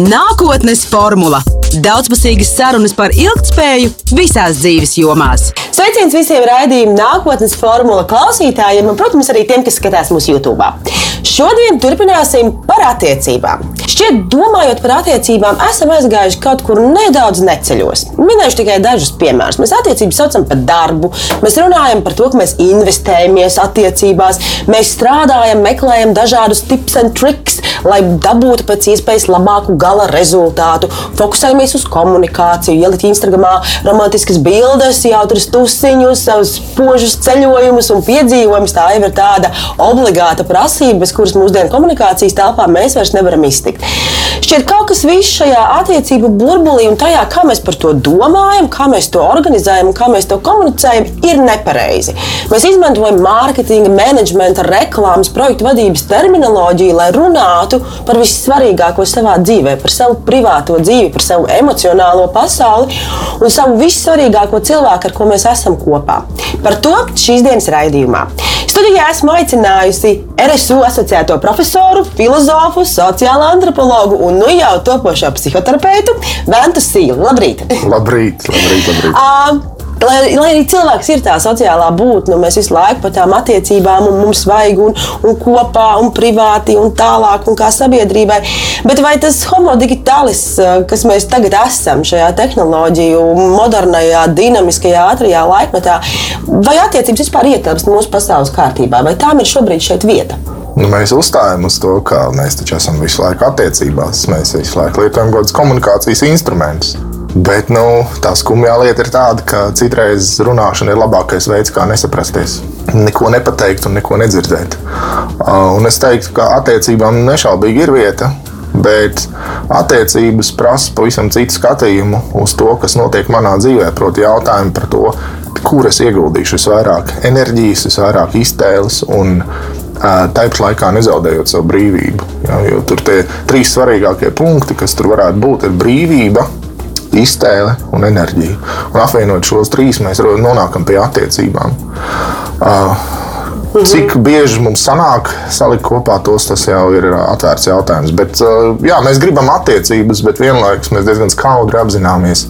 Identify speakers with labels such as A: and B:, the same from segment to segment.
A: Nākotnes formula - daudzpusīgas sarunas par ilgspēju visās dzīves jomās.
B: Sveiciens visiem raidījuma nākotnes formula klausītājiem un, protams, arī tiem, kas skatās mūsu YouTube. Šodien turpināsim par attiecībām. Šķiet, domājot par attiecībām, esam aizgājuši kaut kur nedaudz neceļos. Minēšu tikai dažus piemērus. Mēs attiecības saucam par darbu, mēs runājam par to, ka mēs investējamies attiecībās, mēs strādājam, meklējam dažādus tips un triks, lai dabūtu pēc iespējas labāku gala rezultātu. Fokusējamies uz komunikāciju, ielikt Instagramā romantiskas bildes, jautrus tusiņus, savus spožus ceļojumus un piedzīvojumus. Tā jau ir tāda obligāta prasība, bez kuras mūsdienu komunikācijas telpā mēs vairs nevaram iztikt. Šķiet, kaut kas viss šajā attiecību burbulī un tajā, kā mēs par to domājam, kā mēs to organizējam un kā mēs to komunicējam, ir nepareizi. Mēs izmantojam mārketinga, menedžmenta, reklāmas, projektu vadības terminoloģiju, lai runātu par vissvarīgāko savā dzīvē, par savu privāto dzīvi, par savu emocionālo pasauli un savu vissvarīgāko cilvēku, ar ko mēs esam kopā. Par to šīs dienas raidījumā. Studijā esmu aicinājusi RSU asociēto profesoru, filozofu, sociālo antropologu un nu jau topošo psihoterapeitu Ventu Sīlu. Labrīt!
C: Labrīt, labrīt, labrīt.
B: Uh, Lai, lai arī cilvēks ir tā sociālā būtne, mēs visu laiku par tām attiecībām, un mums vajag un, un kopā, un privāti, un tālāk, un kā sabiedrībai. Bet vai tas homo digitālis, kas mēs tagad esam šajā tehnoloģiju, modernajā, dinamiskajā, ātrajā laikmetā, vai attiecības vispār ietilpst mūsu pasaules kārtībā, vai tām ir šobrīd šeit vieta?
C: Nu, mēs uzstājam uz to, ka mēs taču esam visu laiku attiecībās. Mēs visu laiku lietojam kaut kādus komunikācijas instrumentus. Bet nu, tā skumjā lieta ir tāda, ka citreiz runāšana ir labākais veids, kā nesaprasties. Neko nepateikt un neko nedzirdēt. Uh, un es teiktu, ka attiecībām nešaubīgi ir vieta. Bet attiecības prasa pavisam citu skatījumu uz to, kas notiek manā dzīvē. Proti, jautājumu par to, kur es ieguldīšu visvairāk enerģijas, visvairāk iztēles un tāpat laikā nezaudējot savu brīvību. Ja, jo tur tie trīs svarīgākie punkti, kas tur varētu būt, ir brīvība, iztēle un enerģija. Un apvienot šos trīs, mēs nonākam pie attiecībām. Uh, Cik bieži mums sanāk salikt kopā tos, tas jau ir atvērts jautājums. Bet, jā, mēs gribam attiecības, bet vienlaikus mēs diezgan skaudri apzināmies,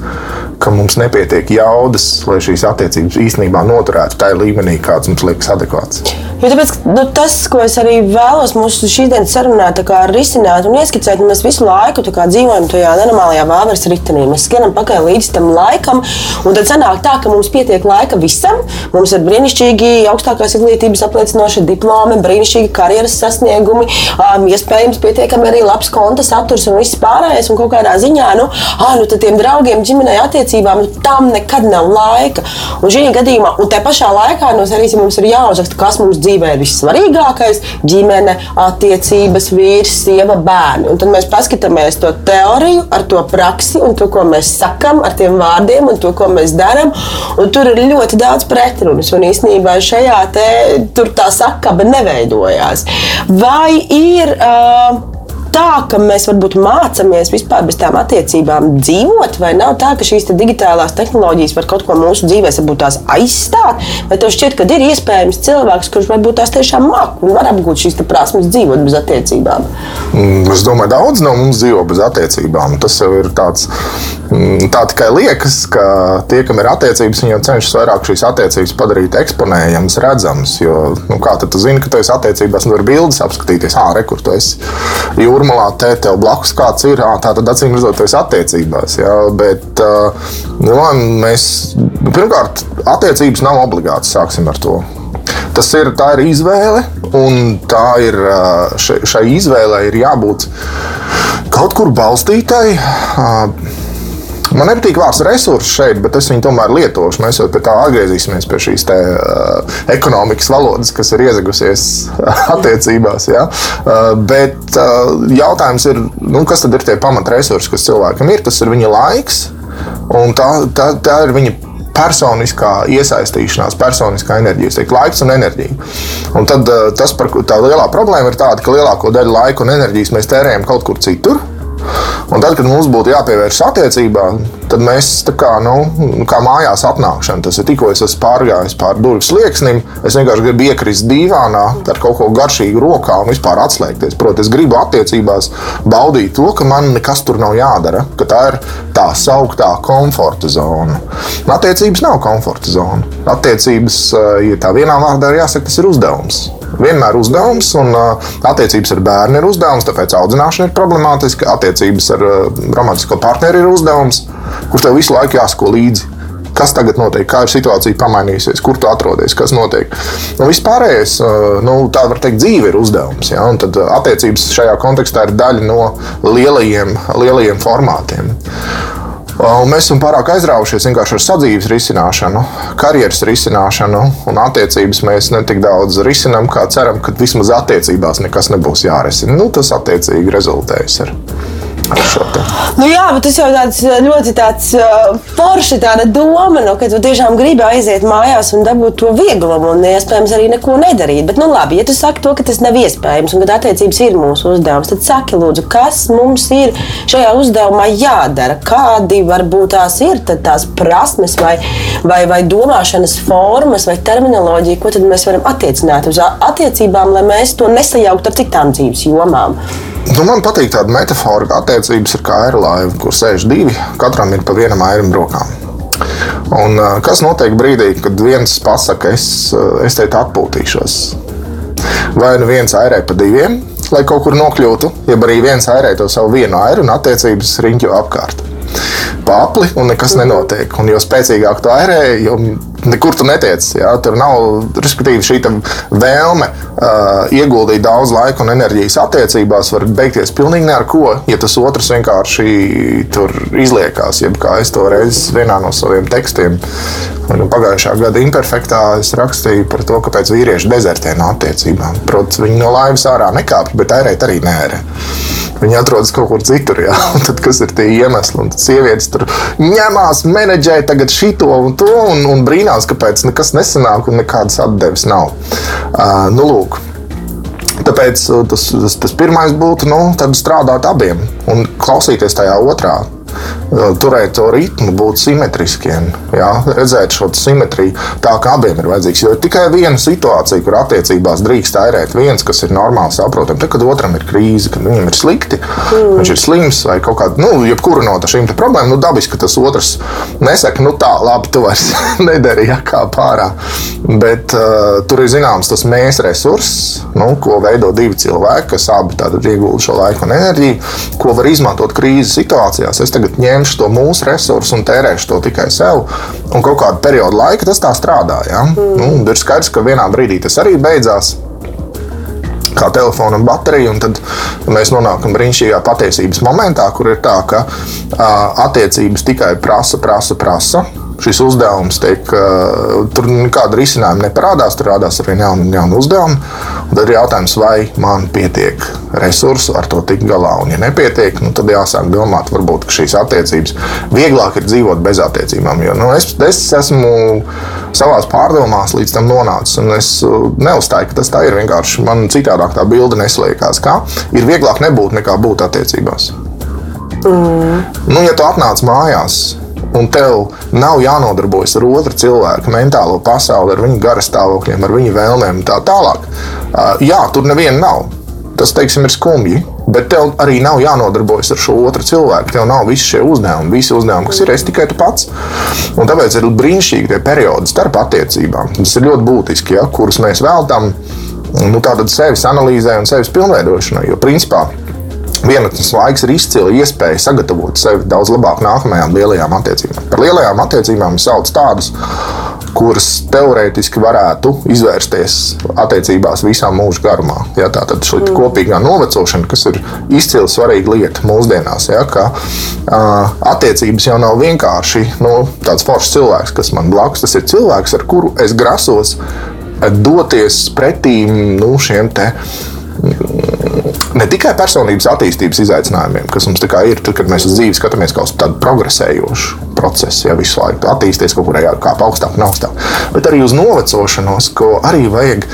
C: ka mums nepietiek jaudas, lai šīs attiecības īstenībā noturētu tajā līmenī, kāds mums liekas adekvāts.
B: Jo tāpēc, nu, tas, ko es arī vēlos mūsu šīsdienas sarunā risināt un ieskicēt, mēs visu laiku dzīvojam tajā nenormālajā vāveres ritenī. Mēs skrienam pakaļ līdz tam laikam, un tad sanāk tā, ka mums pietiek laika visam. Mums ir brīnišķīgi augstākās izglītības apliecinoši diplomi, brīnišķīgi karjeras sasniegumi, um, iespējams, pietiekami arī labs konta saturs un viss pārējais. Un kaut kādā ziņā, nu, ah, nu tiem draugiem, ģimenei, attiecībām, nu, tam nekad nav laika. Un šī gadījumā, un te pašā laikā, nu, arī mums ir jāuzraksta, kas mums dzīvē ir vissvarīgākais - ģimene, attiecības, vīrs, sieva, bērni. Un tad mēs paskatāmies to teoriju, ar to praksi un to, ko mēs sakām, ar tiem vārdiem un to, ko mēs darām. Tur ir ļoti daudz pretrunas. Un īstenībā šajā te, tā sakaba neveidojās. Vai ir. Uh, tā, ka mēs varbūt mācāmies vispār bez tām attiecībām dzīvot, vai nav tā, ka šīs te digitālās tehnoloģijas var kaut ko mūsu dzīvēm varbūt tās aizstāt, vai tev šķiet, ka ir iespējams cilvēks, kurš varbūt tās tiešām māca un var apgūt šīs prasmes dzīvot bez attiecībām?
C: Mm, es domāju, daudz no mums dzīvo bez attiecībām. Tas jau ir tāds, mm, tā tikai liekas, ka tie, kam ir attiecības, viņi jau cenšas vairāk šīs attiecības padarīt eksponējamas, redzamas. Jo, nu, kā tu zini, ka tu esi attiecībās, nu, var bildes apskatīties, ah, re, kur tu esi. Jūra jūrmalā te tev blakus kāds ir. Tā tad acīm redzot, tas ir attiecībās. Jā, bet nu, mēs pirmkārt, attiecības nav obligātas. Sāksim ar to. Tas ir, ir izvēle, un tā ir, šai izvēlei ir jābūt kaut kur balstītai Man nepatīk vārds resursi šeit, bet es viņu tomēr lietošu. Mēs jau pie tā atgriezīsimies pie šīs te, uh, ekonomikas valodas, kas ir iezagusies attiecībās. Ja? Uh, bet uh, jautājums ir, nu, kas tad ir tie pamatresursi, kas cilvēkam ir? Tas ir viņa laiks, un tā, tā, tā ir viņa personiskā iesaistīšanās, personiskā enerģija, teiktu, laiks un enerģija. Un tad tas, par, tā lielā problēma ir tāda, ka lielāko daļu laika un enerģijas mēs tērējam kaut kur citur. Un tad, kad mums būtu jāpievērš attiecībām, tad mēs kā, nu, kā mājās atnākšana. Tas ir tikko es esmu pārgājis pāri durvju slieksnim, es vienkārši gribu iekrist dīvānā ar kaut ko garšīgu rokā un vispār atslēgties. Protams, es gribu attiecībās baudīt to, ka man nekas tur nav jādara, ka tā ir tā sauktā komforta zona. Attiecības nav komforta zona. Attiecības, ja tā vienā vārdā ir jāsaka, tas ir uzdevums vienmēr uzdevums, un attiecības ar bērnu ir uzdevums, tāpēc audzināšana ir problemātiska. Attiecības ar romantisko partneri ir uzdevums, kurš tev visu laiku jāsako līdzi. Kas tagad notiek, kā ir situācija pamainījusies, kur tu atrodies, kas notiek. Nu, Vispārējais, nu, tā var teikt, dzīve ir uzdevums. Ja? Un tad attiecības šajā kontekstā ir daļa no lielajiem, lielajiem formātiem. Un mēs esam pārāk aizraujušies vienkārši ar sadzīves risināšanu, karjeras risināšanu un attiecības. Mēs ne tik daudz risinām, kā ceram, ka vismaz attiecībās nekas nebūs jārisina. Nu, tas attiecīgi rezultējas ar
B: Nu, jā, bet tas jau tāds ļoti tāds uh, forši tāda doma, nu, ka tu tiešām gribi aiziet mājās un dabūt to vieglumu un iespējams arī neko nedarīt. Bet, nu, labi, ja tu saki to, ka tas nav iespējams un ka attiecības ir mūsu uzdevums, tad saki, lūdzu, kas mums ir šajā uzdevumā jādara? Kādi varbūt tās ir tās prasmes vai, vai, vai domāšanas formas vai terminoloģija, ko tad mēs varam attiecināt uz attiecībām, lai mēs to nesajauktu ar citām dzīves jomām?
C: Nu, man patīk tāda metāfora, ka attiecības ir kā aerolaiva, kur sēž divi, katram ir pa vienam airim brokām. Un, kas notiek brīdī, kad viens pasakā, es, es te atpūtīšos? Vai nu viens airē pa diviem, lai kaut kur nokļūtu, jeb arī viens airē to savu vienu airu un attiecības riņķo apkārt. Papli un nekas nenotiek. Un jo spēcīgāk tu airē, jo nekur tu netiec. Jā, tur nav šī vēlme ieguldīt daudz laika un enerģijas attiecībās, var beigties pilnīgi ne ar ko, ja tas otrs vienkārši tur izliekās. Jeb kā es to reiz vienā no saviem tekstiem, pagājušā gada imperfektā, es rakstīju par to, kāpēc vīrieši dezertē no attiecībām. Protams, viņi no laivas ārā nekāpj, bet airēt arī nē. Viņi atrodas kaut kur citur. Un tad, kas ir tie iemesli? Un tad sievietes tur ņemās, menedžē tagad šito un to un, un brīnās, kāpēc nekas nesanāk un nekādas atdeves nav. Uh, nu, lūk. Tāpēc tas, tas, tas pirmais būtu nu, strādāt abiem un klausīties tajā otrā turēt to ritmu, būt simetriskiem, jā, redzēt šo simetriju, tā kā abiem ir vajadzīgs. Jo ir tikai viena situācija, kur attiecībās drīkst airēt viens, kas ir normāli saprotams. Tad, kad otram ir krīze, kad viņam ir slikti, mm. viņš ir slims vai kaut kāda, nu, jebkura no šīm problēmām, nu, dabiski, ka tas otrs nesaka, nu, tā, labi, tu vairs nedari, ja kā pārā. Bet uh, tur ir zināms tas mēs resurss, nu, ko veido divi cilvēki, kas abi iegūst šo laiku un enerģiju, ko var izmantot krīzes situācijās. Es tagad ņemšu to mūsu resursu un tērēšu to tikai sev. Un kaut kādu periodu laika tas tā strādā. Ja? Mm. Nu, ir skaidrs, ka vienā brīdī tas arī beidzās kā telefona baterija, tad mēs nonākam brīnišķīgā patiesības momentā, kur ir tā, ka uh, attiecības tikai prasa, prasa, prasa šis uzdevums tiek, tur nekāda risinājuma neparādās, tur rādās ar vien jaunu, jaunu uzdevumu. Un tad ir jautājums, vai man pietiek resursu ar to tikt galā. Un, ja nepietiek, nu, tad jāsāk domāt, varbūt šīs attiecības vieglāk ir dzīvot bez attiecībām. Jo, nu, es, es esmu savā pārdomās līdz tam nonācis, un es neuzstāju, ka tas tā ir. Vienkārši man citādāk tā bilde neslēdzas. Kā ir vieglāk nebūt nekā būt attiecībās. Mm. Nu, ja tu atnāc mājās, un tev nav jānodarbojas ar otru cilvēku mentālo pasauli, ar viņu garastāvokļiem, ar viņu vēlmēm un tā tālāk. Jā, tur neviena nav. Tas, teiksim, ir skumji. Bet tev arī nav jānodarbojas ar šo otru cilvēku. Tev nav visi šie uzdevumi, visi uzdevumi, kas ir es tikai tu pats. Un tāpēc ir brīnišķīgi tie periodi starp attiecībām. Tas ir ļoti būtiski, ja, kurus mēs veltam nu, sevis analīzē un sevis pilnveidošanai. Jo principā vienatnes laiks ir izcila iespēja sagatavot sevi daudz labāk nākamajām lielajām attiecībām. Par lielajām attiecībām sauc tādas, kuras teorētiski varētu izvērsties attiecībās visā mūža garumā. Ja, tā tad šī mm. kopīgā novecošana, kas ir izcili svarīga lieta mūsdienās, ja, ka uh, attiecības jau nav vienkārši nu, tāds foršs cilvēks, kas man blakus. Tas ir cilvēks, ar kuru es grasos doties pretī nu, šiem te ne tikai personības attīstības izaicinājumiem, kas mums ir, tad, kad mēs uz dzīvi skatāmies kā uz tādu progresējošu procesu, ja visu laiku attīstīties kaut kur jākāp augstāk un augstāk, bet arī uz novecošanos, ko arī vajag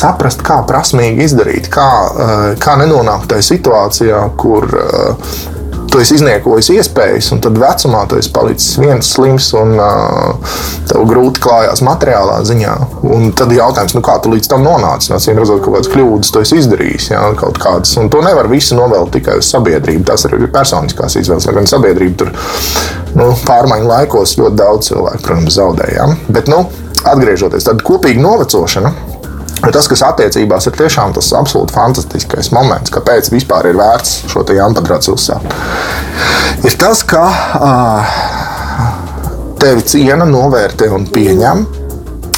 C: saprast, kā prasmīgi izdarīt, kā, eh, kā nenonākt tajā situācijā, kur eh, tu esi izniekojis iespējas, un tad vecumā tu esi palicis viens slims un uh, tev grūti klājās materiālā ziņā. Un tad ir jautājums, nu, kā tu līdz tam nonāci? Nācīm redzot, kaut kādas kļūdas tu esi izdarījis. Jā, kaut kādas. Un to nevar visu novelt tikai uz sabiedrību. Tas ir personiskās izvēles. Lai gan sabiedrība tur nu, pārmaiņu laikos ļoti daudz cilvēku, protams, zaudēja. Bet, nu, atgriežoties, tad kopīga novecošana Bet tas, kas attiecībās ir tiešām tas absolūti fantastiskais moments, kāpēc vispār ir vērts šo te jāmpadrats uzsākt, ir tas, ka uh, tevi ciena, novērtē un pieņem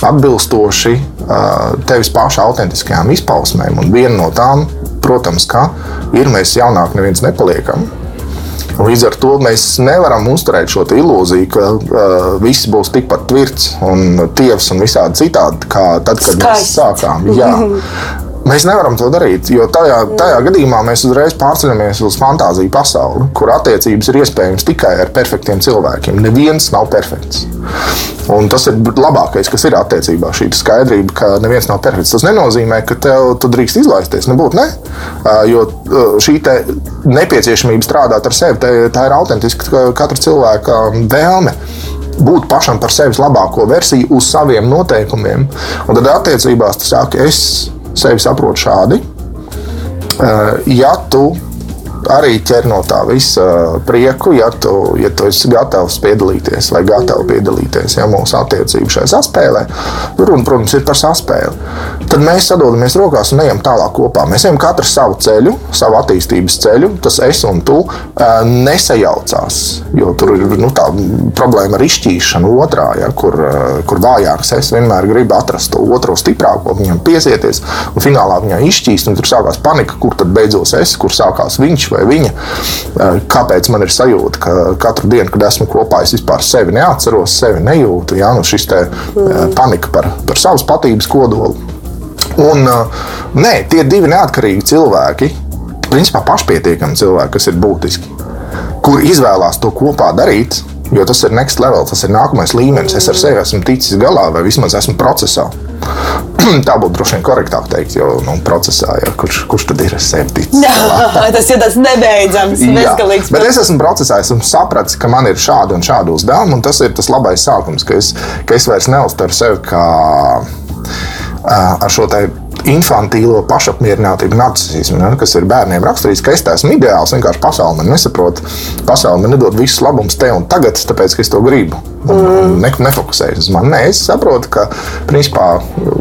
C: atbilstoši uh, tevis paša autentiskajām izpausmēm. Un viena no tām, protams, ir mēs jaunāk neviens nepaliekam. Līdz ar to mēs nevaram uzturēt šo ilūziju, ka uh, viss būs tikpat tvirts un tievs un visādi citādi, kā tad, kad Skaists. mēs sākām. Jā. Mēs nevaram to darīt, jo tajā, tajā gadījumā mēs uzreiz pārceļamies uz fantāziju pasauli, kur attiecības ir iespējams tikai ar perfektiem cilvēkiem. Neviens nav perfekts. Un tas ir labākais, kas ir attiecībā. Šī skaidrība, ka neviens nav perfekts. Tas nenozīmē, ka tev tu drīkst izlaisties. Nebūtu ne. Jo šī nepieciešamība strādāt ar sevi, tā ir autentiska katra cilvēka vēlme būt pašam par sevis labāko versiju uz saviem noteikumiem. Un tad attiecībās tas es sevi saprotu šādi. Ja tu arī ķer no tā visa prieku, ja tu, ja tu esi gatavs piedalīties vai gatavs piedalīties ja, mūsu attiecību šajā saspēlē. Runa, protams, ir par saspēli. Tad mēs sadalāmies rokās un ejam tālāk kopā. Mēs ejam katrs savu ceļu, savu attīstības ceļu. Tas es un tu nesajaucās. Jo tur ir nu, tā problēma ar izšķīšanu otrā, ja, kur, kur vājāks es vienmēr gribu atrast to otru stiprāko, viņam piesieties. Un finālā viņai izšķīst, tur sākās panika, kur tad beidzos es, kur sākās viņš vai viņa. Kāpēc man ir sajūta, ka katru dienu, kad esmu kopā, es vispār sevi neatceros, sevi nejūtu. Ja? Nu, šis te, mm. panika par, par savas patības kodolu. Un, nē, tie divi neatkarīgi cilvēki, principā pašpietiekami cilvēki, kas ir būtiski, kur izvēlās to kopā darīt. Jo tas ir next level, tas ir nākamais līmenis. Es ar sevi esmu ticis galā, vai vismaz esmu procesā. Tā būtu droši vien korektāk teikt, jo nu, procesā jau kurš, kurš tad ir.
B: Jā, tas ir tas nebeidzams, bezgalīgs.
C: Bet es esmu procesā, esmu sapratis, ka man ir šādi un šādi uzdevumi, un tas ir tas labais sākums, ka es, ka es vairs neuztveru sevi kā ar šo infantīlo pašapmierinātību, narcismu, ne, kas ir bērniem raksturīgs, ka es esmu ideāls, vienkārši pasaule man nesaprot. Pasaule man nedod visus labumus te un tagad, tāpēc, ka es to gribu. Un, mm. ne, nefokusējas uz mani. Nē, es saprotu, ka principā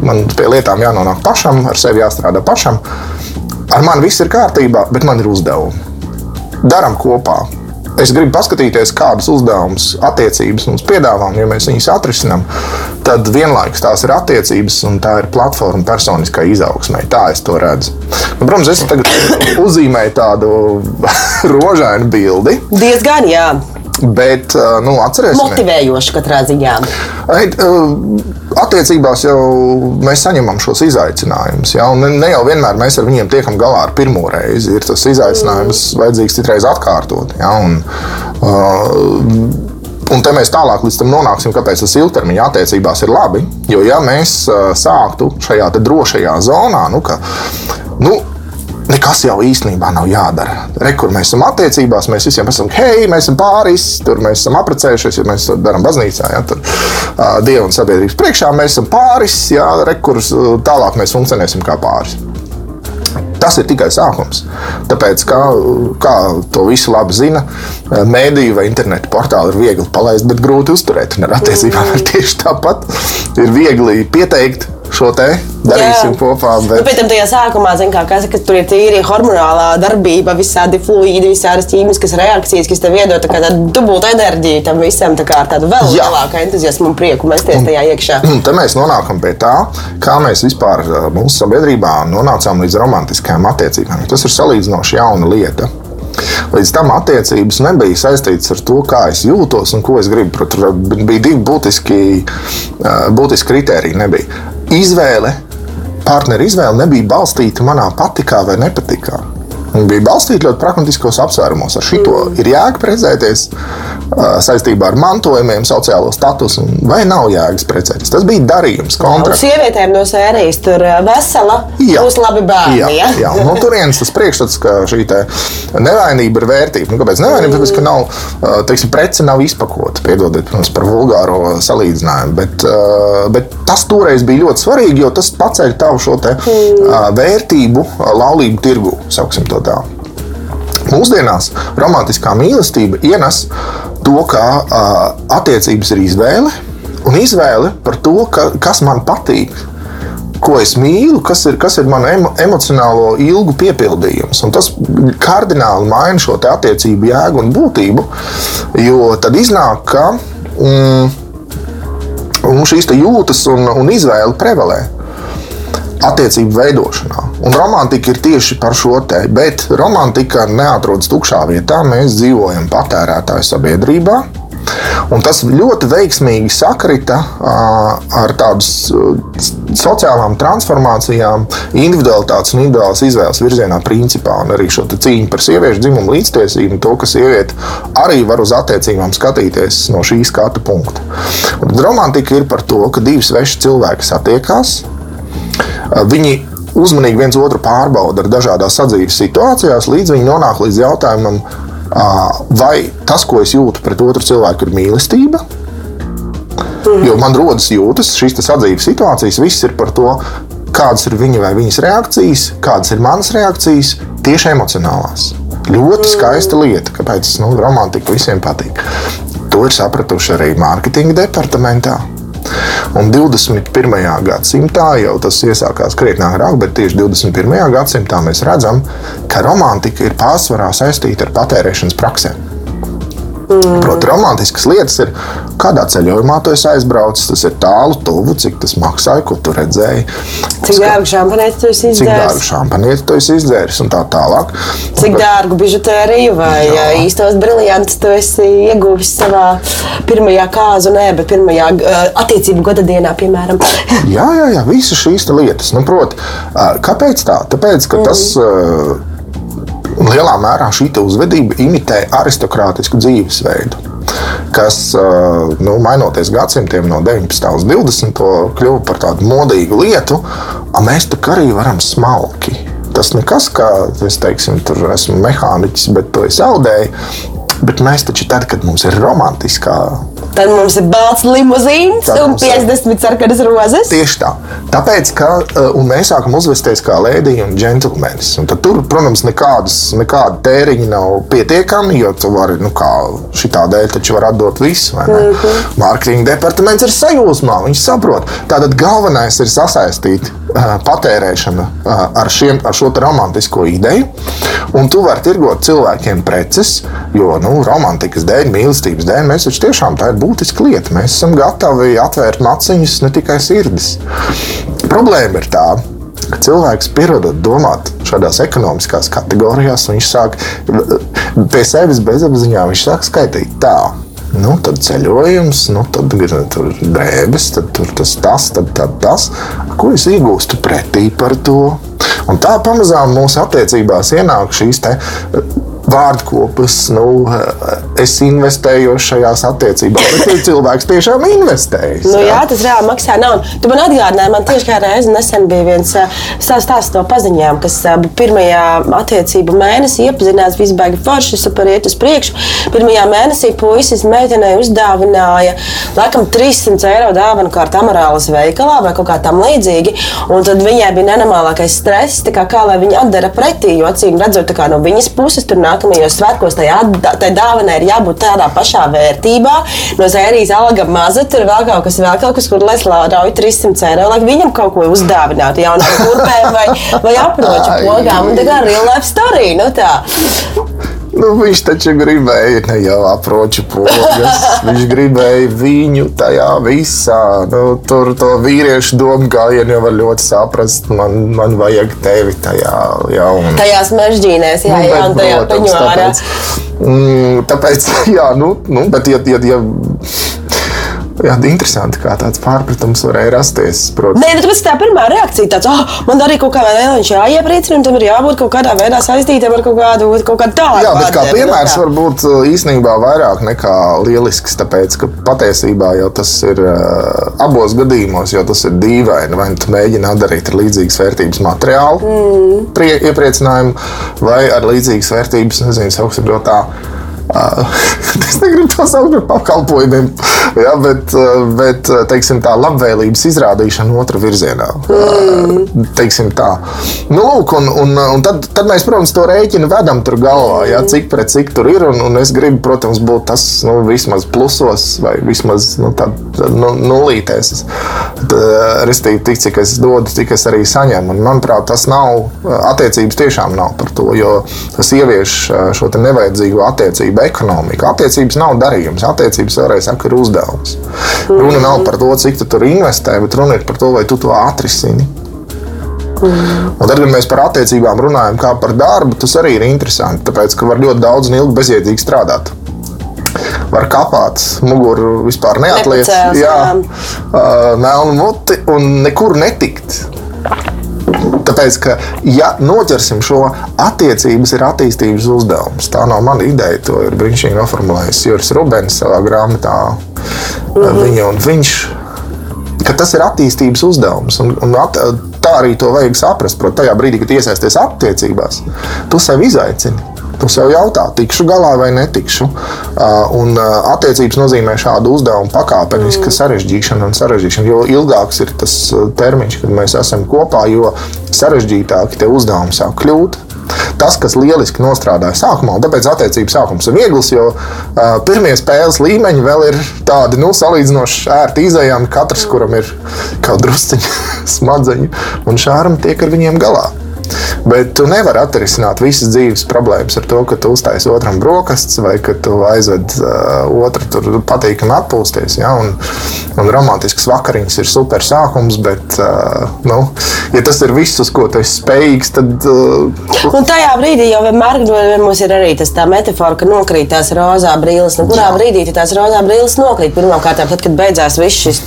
C: man pie lietām jānonāk pašam, ar sevi jāstrādā pašam. Ar mani viss ir kārtībā, bet man ir uzdevumi. Daram kopā es gribu paskatīties, kādas uzdevumus, attiecības mums piedāvā, un ja mēs viņus atrisinām, tad vienlaikus tās ir attiecības un tā ir platforma personiskai izaugsmai. Tā es to redzu. Nu, protams, es tagad uzzīmēju tādu rožainu bildi.
B: Diezgan, jā.
C: Bet, nu, atcerēsimies,
B: motivējoši katrā ziņā.
C: Attiecībās jau mēs saņemam šos izaicinājumus. Ja? Ne, ne jau vienmēr mēs ar viņiem tiekam galā ar pirmo reizi. Ir tas izaicinājums mm. vajadzīgs citreiz atkārtot. Ja? Un, uh, Un te mēs tālāk līdz tam nonāksim, kāpēc tas ilgtermiņa attiecībās ir labi. Jo, ja mēs sāktu šajā drošajā zonā, nu, ka, nu, nekas jau īstenībā nav jādara. Re, kur mēs esam attiecībās, mēs visiem esam, hei, mēs esam pāris, tur mēs esam apprecējušies, ja mēs to darām baznīcā, ja, tur uh, Dieva un sabiedrības priekšā mēs esam pāris, ja, re, kur tālāk mēs funkcionēsim kā pāris. Tas ir tikai sākums. Tāpēc, kā, kā to visu labi zina, mēdīju vai internetu portāli ir viegli palaist, bet grūti uzturēt. Un ar attiecībām ir tieši tāpat. Ir viegli pieteikt, šo te darīsim Jā. kopā.
B: Bet... Nu, pēc tam tajā sākumā, kā, kas, ka tur ir tīri hormonālā darbība, visādi fluīdi, visādas ķīmiskas reakcijas, kas tev iedod tādu dubultu enerģiju tam visam, tā kā ar tādu vēl Jā. lielāku entuziasmu un prieku mesties tajā iekšā.
C: Te mēs nonākam pie tā, kā mēs vispār mūsu sabiedrībā nonācām līdz romantiskajām attiecībām. Tas ir salīdzinoši jauna lieta. Līdz tam attiecības nebija saistītas ar to, kā es jūtos un ko es gribu. Tur bija divi būtiski, būtiski kriteriji. Nebija izvēle, partneru izvēle nebija balstīta manā patikā vai nepatikā. Viņi bija balstīti ļoti pragmatiskos apsvērumos. Ar šo mm. ir jēga precēties saistībā ar mantojumiem, sociālo statusu, vai nav jēgas precēties. Tas bija darījums, kontrakts.
B: Sievietēm no sērijas tur vesela, jā. būs labi bērni. Jā,
C: jā. jā. No turienes tas priekšstats, ka šī nevainība ir vērtība. Nu, kāpēc nevainība? Mm. Tāpēc, ka nav, teiksim, prece nav izpakota. Piedodiet, protams, par vulgāro salīdzinājumu. Bet, bet tas toreiz bija ļoti svarīgi, jo tas paceļ tavu šo te, uh, vērtību laulību tirgu, sauksim to tā. Mūsdienās romantiskā mīlestība ienes to, ka uh, attiecības ir izvēle, un izvēle par to, ka, kas man patīk, ko es mīlu, kas ir, kas ir mana emo, emocionālo ilgu piepildījums. Un tas kardināli maina šo attiecību jēgu un būtību, jo tad iznāk, ka mm, šīs jūtas un, un izvēle prevalē attiecību veidošanā. Un romantika ir tieši par šo te, bet romantika neatrodas tukšā vietā. Mēs dzīvojam patērētāju sabiedrībā. Un tas ļoti veiksmīgi sakrita ar tādu sociālām transformācijām, individualitātes un individuālas izvēles virzienā, principā. Un arī šo cīņu par sieviešu dzimumu līdztiesību, to, ka sieviete arī var uz attiecībām skatīties no šī skatu punkta. Un romantika ir par to, ka divi sveši cilvēki satiekās, Viņi uzmanīgi viens otru pārbauda ar dažādās sadzīves situācijās, līdz viņi nonāk līdz jautājumam, vai tas, ko es jūtu pret otru cilvēku, ir mīlestība. Mm. Jo man rodas jūtas, šīs sadzīves situācijas, viss ir par to, kādas ir viņa vai viņas reakcijas, kādas ir manas reakcijas, tieši emocionālās. Ļoti skaista lieta, kāpēc nu, romantika visiem patīk. To ir sapratuši arī mārketinga departamentā. Un 21. gadsimtā jau tas iesākās krietni agrāk, bet tieši 21. gadsimtā mēs redzam, ka romantika ir pārsvarā saistīta ar patērēšanas praksēm. Mm. Proti, romantiskas lietas ir, kādā ceļojumā tu aizbraucis, tas ir tālu, tuvu, cik tas maksāja, ko tu redzēji.
B: Cik dārgu šampanieti tu esi izdzēris?
C: Cik dārgu šampanieti tu esi izdzēris un tā tālāk.
B: Cik bet, dārgu bižutēriju vai jā. īstos briljantus tu esi ieguvis savā pirmajā kāzu, nē, bet pirmajā attiecību gada dienā, piemēram.
C: jā, jā, jā, visas šīs lietas. Nu, proti, kāpēc tā? Tāpēc, ka mm. tas. Un lielā mērā šī uzvedība imitē aristokrātisku dzīvesveidu kas, nu, mainoties gadsimtiem no 19. līdz 20. kļuva par tādu modīgu lietu, mēs tā arī varam smalki. Tas nekas, kā es teiksim, tur esmu mehāniķis, bet to es audēju. Bet mēs taču tad, kad mums ir romantiskā
B: Tad mums ir balts limuzīns un 50 sarkanas rozes.
C: Tieši tā. Tāpēc, ka uh, mēs sākam uzvesties kā lēdija un džentlmenis. Tur, protams, nekādas, nekāda tēriņa nav pietiekami, jo tu vari, nu, kā šitā dēļ, taču var atdot visu. Mm -hmm. Mārketinga departaments ir sajūsmā, viņš saprot. Tātad galvenais ir sasaistīt uh, patērēšanu uh, ar, šiem, ar šo romantisko ideju, un tu vari tirgot cilvēkiem preces, jo, nu, romantikas dēļ, mīlestības dēļ mēs taču tiešām tā ir būtiska lieta. Mēs esam gatavi atvērt maciņus, ne tikai sirdis. Problēma ir tā, ka cilvēks pierodot domāt šādās ekonomiskās kategorijās, viņš sāk pie sevis bezapziņā, viņš sāk skaitīt tā. Nu, tad ceļojums, nu, tad ir drēbes, tad tur tas, tas, tad, tad tas. Ko es iegūstu pretī par to? Un tā pamazām mūsu attiecībās ienāk šīs vārdkopas, nu, es investēju šajās attiecībās. Bet cilvēks tiešām investējis.
B: Nu, jā, tas reāli maksā naudu. Tu man atgādināji, man tieši kā reizi nesen bija viens stāsts no paziņām, kas pirmajā attiecību mēnesī iepazinās visbaigi forši, super iet uz priekšu. Pirmajā mēnesī puisis meitenei uzdāvināja laikam 300 eiro dāvanu kārtu amorālas veikalā vai kaut kā tam līdzīgi. Un tad viņai bija nenormālākais stress, kā, kā lai viņa atdara pretī, jo acīm redzot, no viņas puses tur nāk nākamajos svētkos tai, tai dāvanai ir jābūt tādā pašā vērtībā. No sērijas alga maza, tur vēl kaut kas, vēl kaut kas, kur lai rauj 300 eiro, lai viņam kaut ko uzdāvinātu jaunām kurpēm vai, vai aproču pogām. Un tā kā real life story. Nu tā.
C: Nu, viņš taču gribēja ne jau aproču pogas. Viņš gribēja viņu tajā visā. Nu, tur to vīriešu domu gājienu jau var ļoti saprast. Man, man vajag tevi tajā jau. Un...
B: Tajās mežģīnēs, jā, nu, jā, un tajā peņorā.
C: Tāpēc, mm, tāpēc, jā, nu, nu bet ja, ja, ja Jā, interesanti, kā tāds pārpratums varēja rasties. Protams.
B: Nē, nu, tāpēc tā pirmā reakcija tāds, oh, man arī kaut kādā veidā viņš jāiepriecina, un tam ir jābūt kaut kādā veidā saistītam ar kaut kādu, kaut kādu tādu.
C: Jā, bet kā
B: vārdiem,
C: piemērs
B: nu,
C: var būt uh, īstenībā vairāk nekā lielisks, tāpēc ka patiesībā jau tas ir uh, abos gadījumos, jo tas ir dīvaini. Vai nu tu mēģini atdarīt ar līdzīgas vērtības materiālu, mm. prie, iepriecinājumu, vai ar līdzīgas vērtības, nezinu, sauksim to tā. Uh, es negribu to saukt par pakalpojumiem, ja, bet, uh, bet uh, teiksim, tā labvēlības izrādīšana otrā virzienā. Mm. Teiksim, tā. nu, lūk, un, un, un tad, tad mēs, protams, to rēķinu vedam tur galvā, ja, cik pret cik tur ir. Un, un es gribu, protams, būt tas nu, vismaz plusos vai vismaz nu, tā, nu, nulītēs. Restīvi, tik cik es dodu, tik es arī saņemu. Un, manuprāt, tas nav attiecības tiešām nav par to, jo tas ievieš šo nevajadzīgo attiecību ekonomiku. Attiecības nav darījums, attiecības vēlreiz saka, ir uzdevums. Runa nav par to, cik tu tur investē, bet runa ir par to, vai tu to atrisini. Un tad, kad mēs par attiecībām runājam, kā par darbu, tas arī ir interesanti. Tāpēc, ka var ļoti daudz un ilgi bezjēdzīgi strādāt. Var kāpāt, muguru vispār Jā,
B: jā.
C: uh, melnu muti un nekur netikt. Tāpēc, ka, ja noķersim šo attiecības, ir attīstības uzdevums. Tā nav mana ideja. To ir brīnišķīgi noformulējis Juris Rubens savā grāmatā.
B: Mhm.
C: Viņa un viņš. ka Tas ir attīstības uzdevums. Un, un at, tā arī to vajag saprast. Protams, tajā brīdī, kad iesaisties attiecībās, tu sev izaicini. Tu sev jautā, tikšu galā vai netikšu. Uh, Un uh, attiecības nozīmē šādu uzdevumu pakāpenisku sarežģīšanu un sarežģīšanu. Jo ilgāks ir tas uh, termiņš, kad mēs esam kopā, jo sarežģītāki tie uzdevumi sāk kļūt. Tas, kas lieliski nostrādāja sākumā, un tāpēc attiecības sākums ir viegls, jo uh, pirmie spēles līmeņi vēl ir tādi nu, salīdzinoši ērti izējami. Katrs, kuram ir kaut drusciņi smadzeņu un šāram, tiek ar viņiem galā. Bet tu nevari atrisināt visas dzīves problēmas ar to, ka tu uztaisīsi otram brokastis vai ka tu aizved uh, otru tur patīkami atpūsties. Ja? Un, un romantisks vakariņas ir super sākums, bet, uh, nu, ja tas ir viss, uz ko tu esi spējīgs, tad. Uh,
B: Un tajā brīdī jau vienmēr mums ir arī tas tā metāfora, ka nokrīt tās rozā brīnums. Nu, kurā
C: Jā.
B: brīdī tās rozā brīnums nokrīt? Pirmkārt, tad, kad beidzās viss šis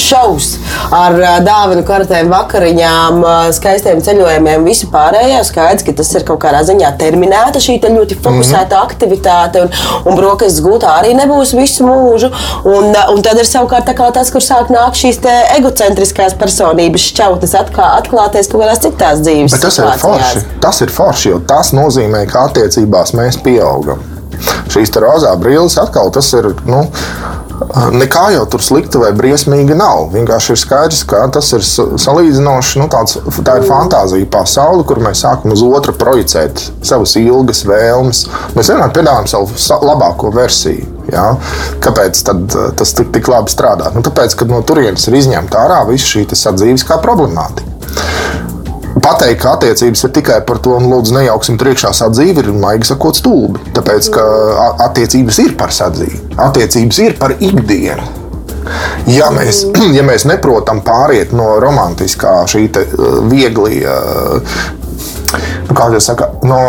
B: šovs ar ā, dāvanu kartēm, vakariņām, ā, skaistiem ceļojumiem, visu pārējo, skaidrs, ka tas ir kaut kādā ziņā terminēta šī te ļoti fokusēta mm -hmm. aktivitāte, un, un brokastis gūtā arī nebūs visu mūžu. Un, un tad ir savukārt tas, kur sāk nākt šīs egocentriskās personības šķautnes atklāties kaut kādās citās dzīves
C: Bet tas ir forši. Tas ir forši, jo tas nozīmē, ka attiecībās mēs pieaugam. Šīs te rozā brilles atkal tas ir. Nu, Nekā jau tur slikta vai briesmīga nav. Vienkārši ir skaidrs, ka tas ir sa- salīdzinoši. Nu, tāds, tā ir fantāzija pasaule, kur mēs sākam uz otru projicēt savas ilgas vēlmes. Mēs vienmēr piedāvājam savu sa- labāko versiju. Ja? Kāpēc eh, tas tik, tik labi strādā? Nu, tāpēc, ka no turienes ir izņemta ārā visa šī sadzīves kā problemātika. Pateikt, ka attiecības ir tikai par to, un lūdzu, nejauksim tur iekšā sadzīvi, ir maigi sakot, stulbi. Tāpēc, ka attiecības ir par sadzīvi, attiecības ir par ikdienu. Ja mēs, ja mēs neprotam pāriet no romantiskā, šī uh, viegli, uh, nu, kā jau saka, no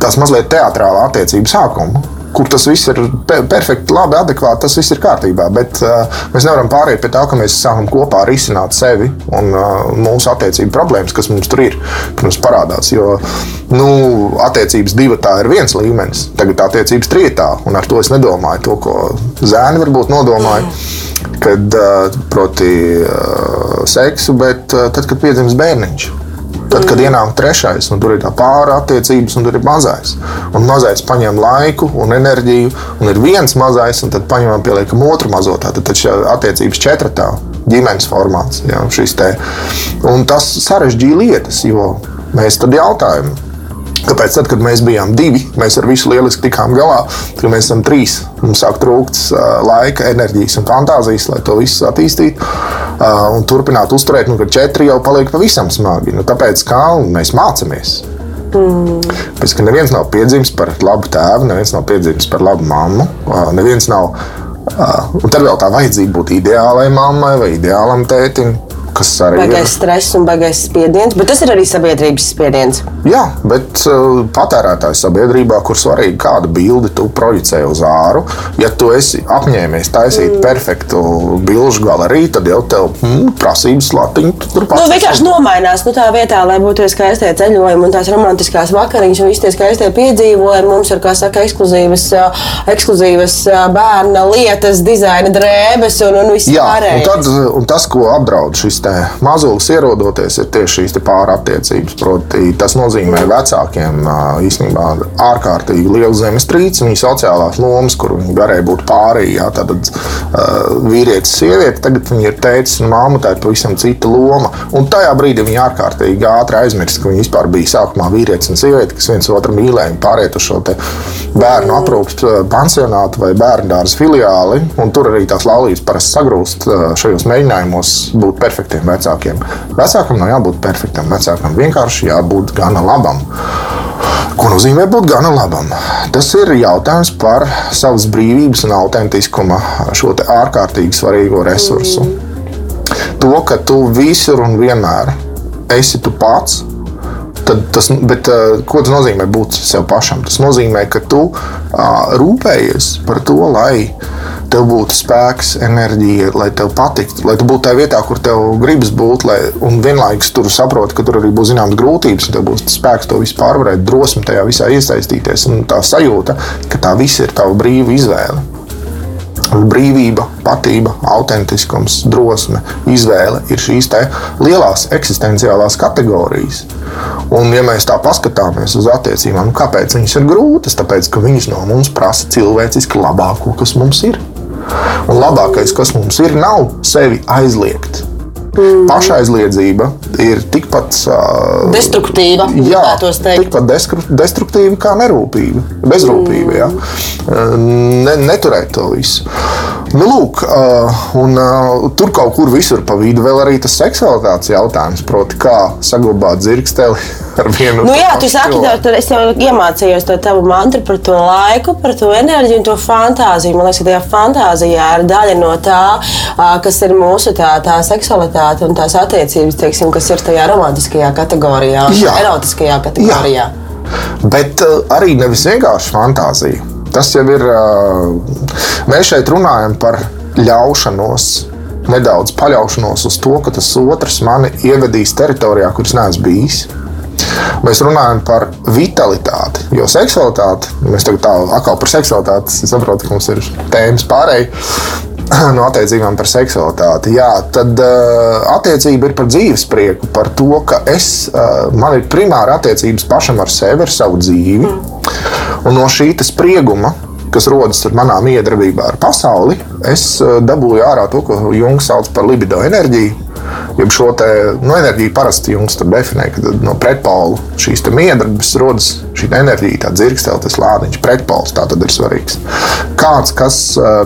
C: tās mazliet teātrālā attiecību sākuma. Kur tas viss ir pe perfekti, labi, adekvāti, tas viss ir kārtībā. Bet uh, mēs nevaram pāriet pie tā, ka mēs sākam kopā risināt sevi un uh, mūsu attiecību problēmas, kas mums tur ir. Protams, parādās. Jo nu, attiecības divi tā ir viens līmenis, tagad attiecības trijotā. Un ar to es nedomāju to, ko zēni varbūt nodomāja. Kad, uh, proti, uh, seksu, bet uh, tad, kad piedzimst bērniņš. Tad, kad ienāk trešais, un tur ir tā pāra attiecības, un tur ir mazais. Un mazais paņem laiku un enerģiju, un ir viens mazais, un tad paņemam pieliekam otru mazo. Tad taču attiecības četratā, ģimenes formāts. Jā, tas sarežģīja lietas, jo mēs tad jautājam. Kāpēc tad, kad mēs bijām divi, mēs ar visu lieliski tikām galā, kad mēs esam trīs, mums sāk trūkt uh, laika, enerģijas un fantāzijas, lai to visu attīstītu un turpinātu uzturēt. Nu, kad četri jau paliek pavisam smagi. Nu, tāpēc kā mēs mācāmies. Pēc tam neviens nav piedzimis par labu tēvu, neviens nav piedzimis par labu mammu. uh, Neviens nav. uh, Un tad vēl tā vajadzība būt ideālai mammai vai ideālam tētim. Kas arī ir.
B: stress un baigais spiediens, bet tas ir arī sabiedrības spiediens.
C: Jā, bet uh, patērētāju sabiedrībā, kur svarīgi kādu bildi tu projicē uz āru, ja tu esi apņēmies taisīt mm. perfektu bilžu galeriju, tad jau tev mm, prasības latiņu tu tur
B: Nu,
C: pats.
B: vienkārši nomainās nu, tā vietā, lai būtu tie skaistie ceļojumi un tās romantiskās vakariņas un visi tie skaistie piedzīvojumi. Mums ir, kā saka, ekskluzīvas, ā, ekskluzīvas ā, bērna lietas, dizaina drēbes un, un viss
C: Jā, un,
B: pārējais.
C: tad, un tas, ko apdraud šis mazulis ierodoties, ir tieši šīs pārattiecības. Proti, tas nozīmē vecākiem īstenībā ārkārtīgi lielu zemestrīci, viņa sociālās lomas, kur viņi varēja būt pārējie. Jā, tad vīrietis, sieviete, tagad viņi ir tēcis un māma, tā ir pavisam cita loma. Un tajā brīdī viņi ārkārtīgi ātri aizmirst, ka viņi vispār bija sākumā vīrietis un sieviete, kas viens otru mīlēja un pāriet uz šo bērnu aprūpas ā, pansionātu vai bērnu dārza filiāli. Tur arī tās laulības parasti sagrūst šajos mēģinājumos būt perfektiem vecākiem. Vecākam nav jābūt perfektam, vecākam vienkārši jābūt gana labam. Ko nozīmē būt gana labam? Tas ir jautājums par savas brīvības un autentiskuma šo ārkārtīgi svarīgo resursu. To, ka tu visur un vienmēr esi tu pats, Tad tas, bet, uh, ko tas nozīmē būt sev pašam? Tas nozīmē, ka tu uh, rūpējies par to, lai tev būtu spēks, enerģija, lai tev patiktu, lai tu būtu tajā vietā, kur tev gribas būt, lai, un vienlaikus tur saproti, ka tur arī būs zināmas grūtības, un tev būs spēks to visu pārvarēt, drosme tajā visā iesaistīties, un tā sajūta, ka tā viss ir tava brīva izvēle. Brīvība, patība, autentiskums, drosme, izvēle ir šīs lielās eksistenciālās kategorijas. Un, ja mēs tā paskatāmies uz attiecībām, nu, kāpēc viņas ir grūtas? Tāpēc, ka viņas no mums prasa cilvēciski labāko, kas mums ir. Un labākais, kas mums ir, nav sevi aizliegt. Pašaizliedzība ir tikpat uh,
B: Destruktīva,
C: Jā, tikpat destruktīva kā nerūpība, bezrūpība. Jā. Ne, neturēt to visu. Nu, lūk, uh, un, uh, tur kaut kur visur pa vidu vēl arī tas seksualitātes jautājums, proti, kā saglabāt dzirksteli ar vienu
B: Nu, jā, tu saki, tev, tad es jau iemācījos to tavu mantru par to laiku, par to enerģiju un to fantāziju. Man liekas, ka tajā fantāzijā ir daļa no tā, kas ir mūsu tā, tā seksualitāte un tās attiecības, teiksim, kas ir tajā romantiskajā kategorijā,
C: Jā.
B: erotiskajā kategorijā.
C: Bet uh, arī nevis vienkārši fantāzija. Tas jau ir. Mēs šeit runājam par ļaušanos, nedaudz paļaušanos uz to, ka tas otrs mani ievedīs teritorijā, kuras neesmu bijis. Mēs runājam par vitalitāti, jo seksualitāte, mēs tagad tā atkal par seksualitāti, es saprotu, ka mums ir tēmas pārējai. No attiecībām par seksualitāti. Jā, tad uh, attiecība ir par dzīves prieku, par to, ka es, uh, man ir primāra attiecības pašam ar sevi, ar savu dzīvi. Un no šī te sprieguma, kas rodas ar manām iedarbībā ar pasauli, es uh, dabūju ārā to, ko Junkas sauc par libido enerģiju. Jeb šo te, nu, enerģiju parasti jums tur definē, ka no pretpolu šīs miedarbības rodas šī enerģija, tā dzirkstele, tas lādiņš, pretpols. Tā tad ir svarīgs. Kāds, kas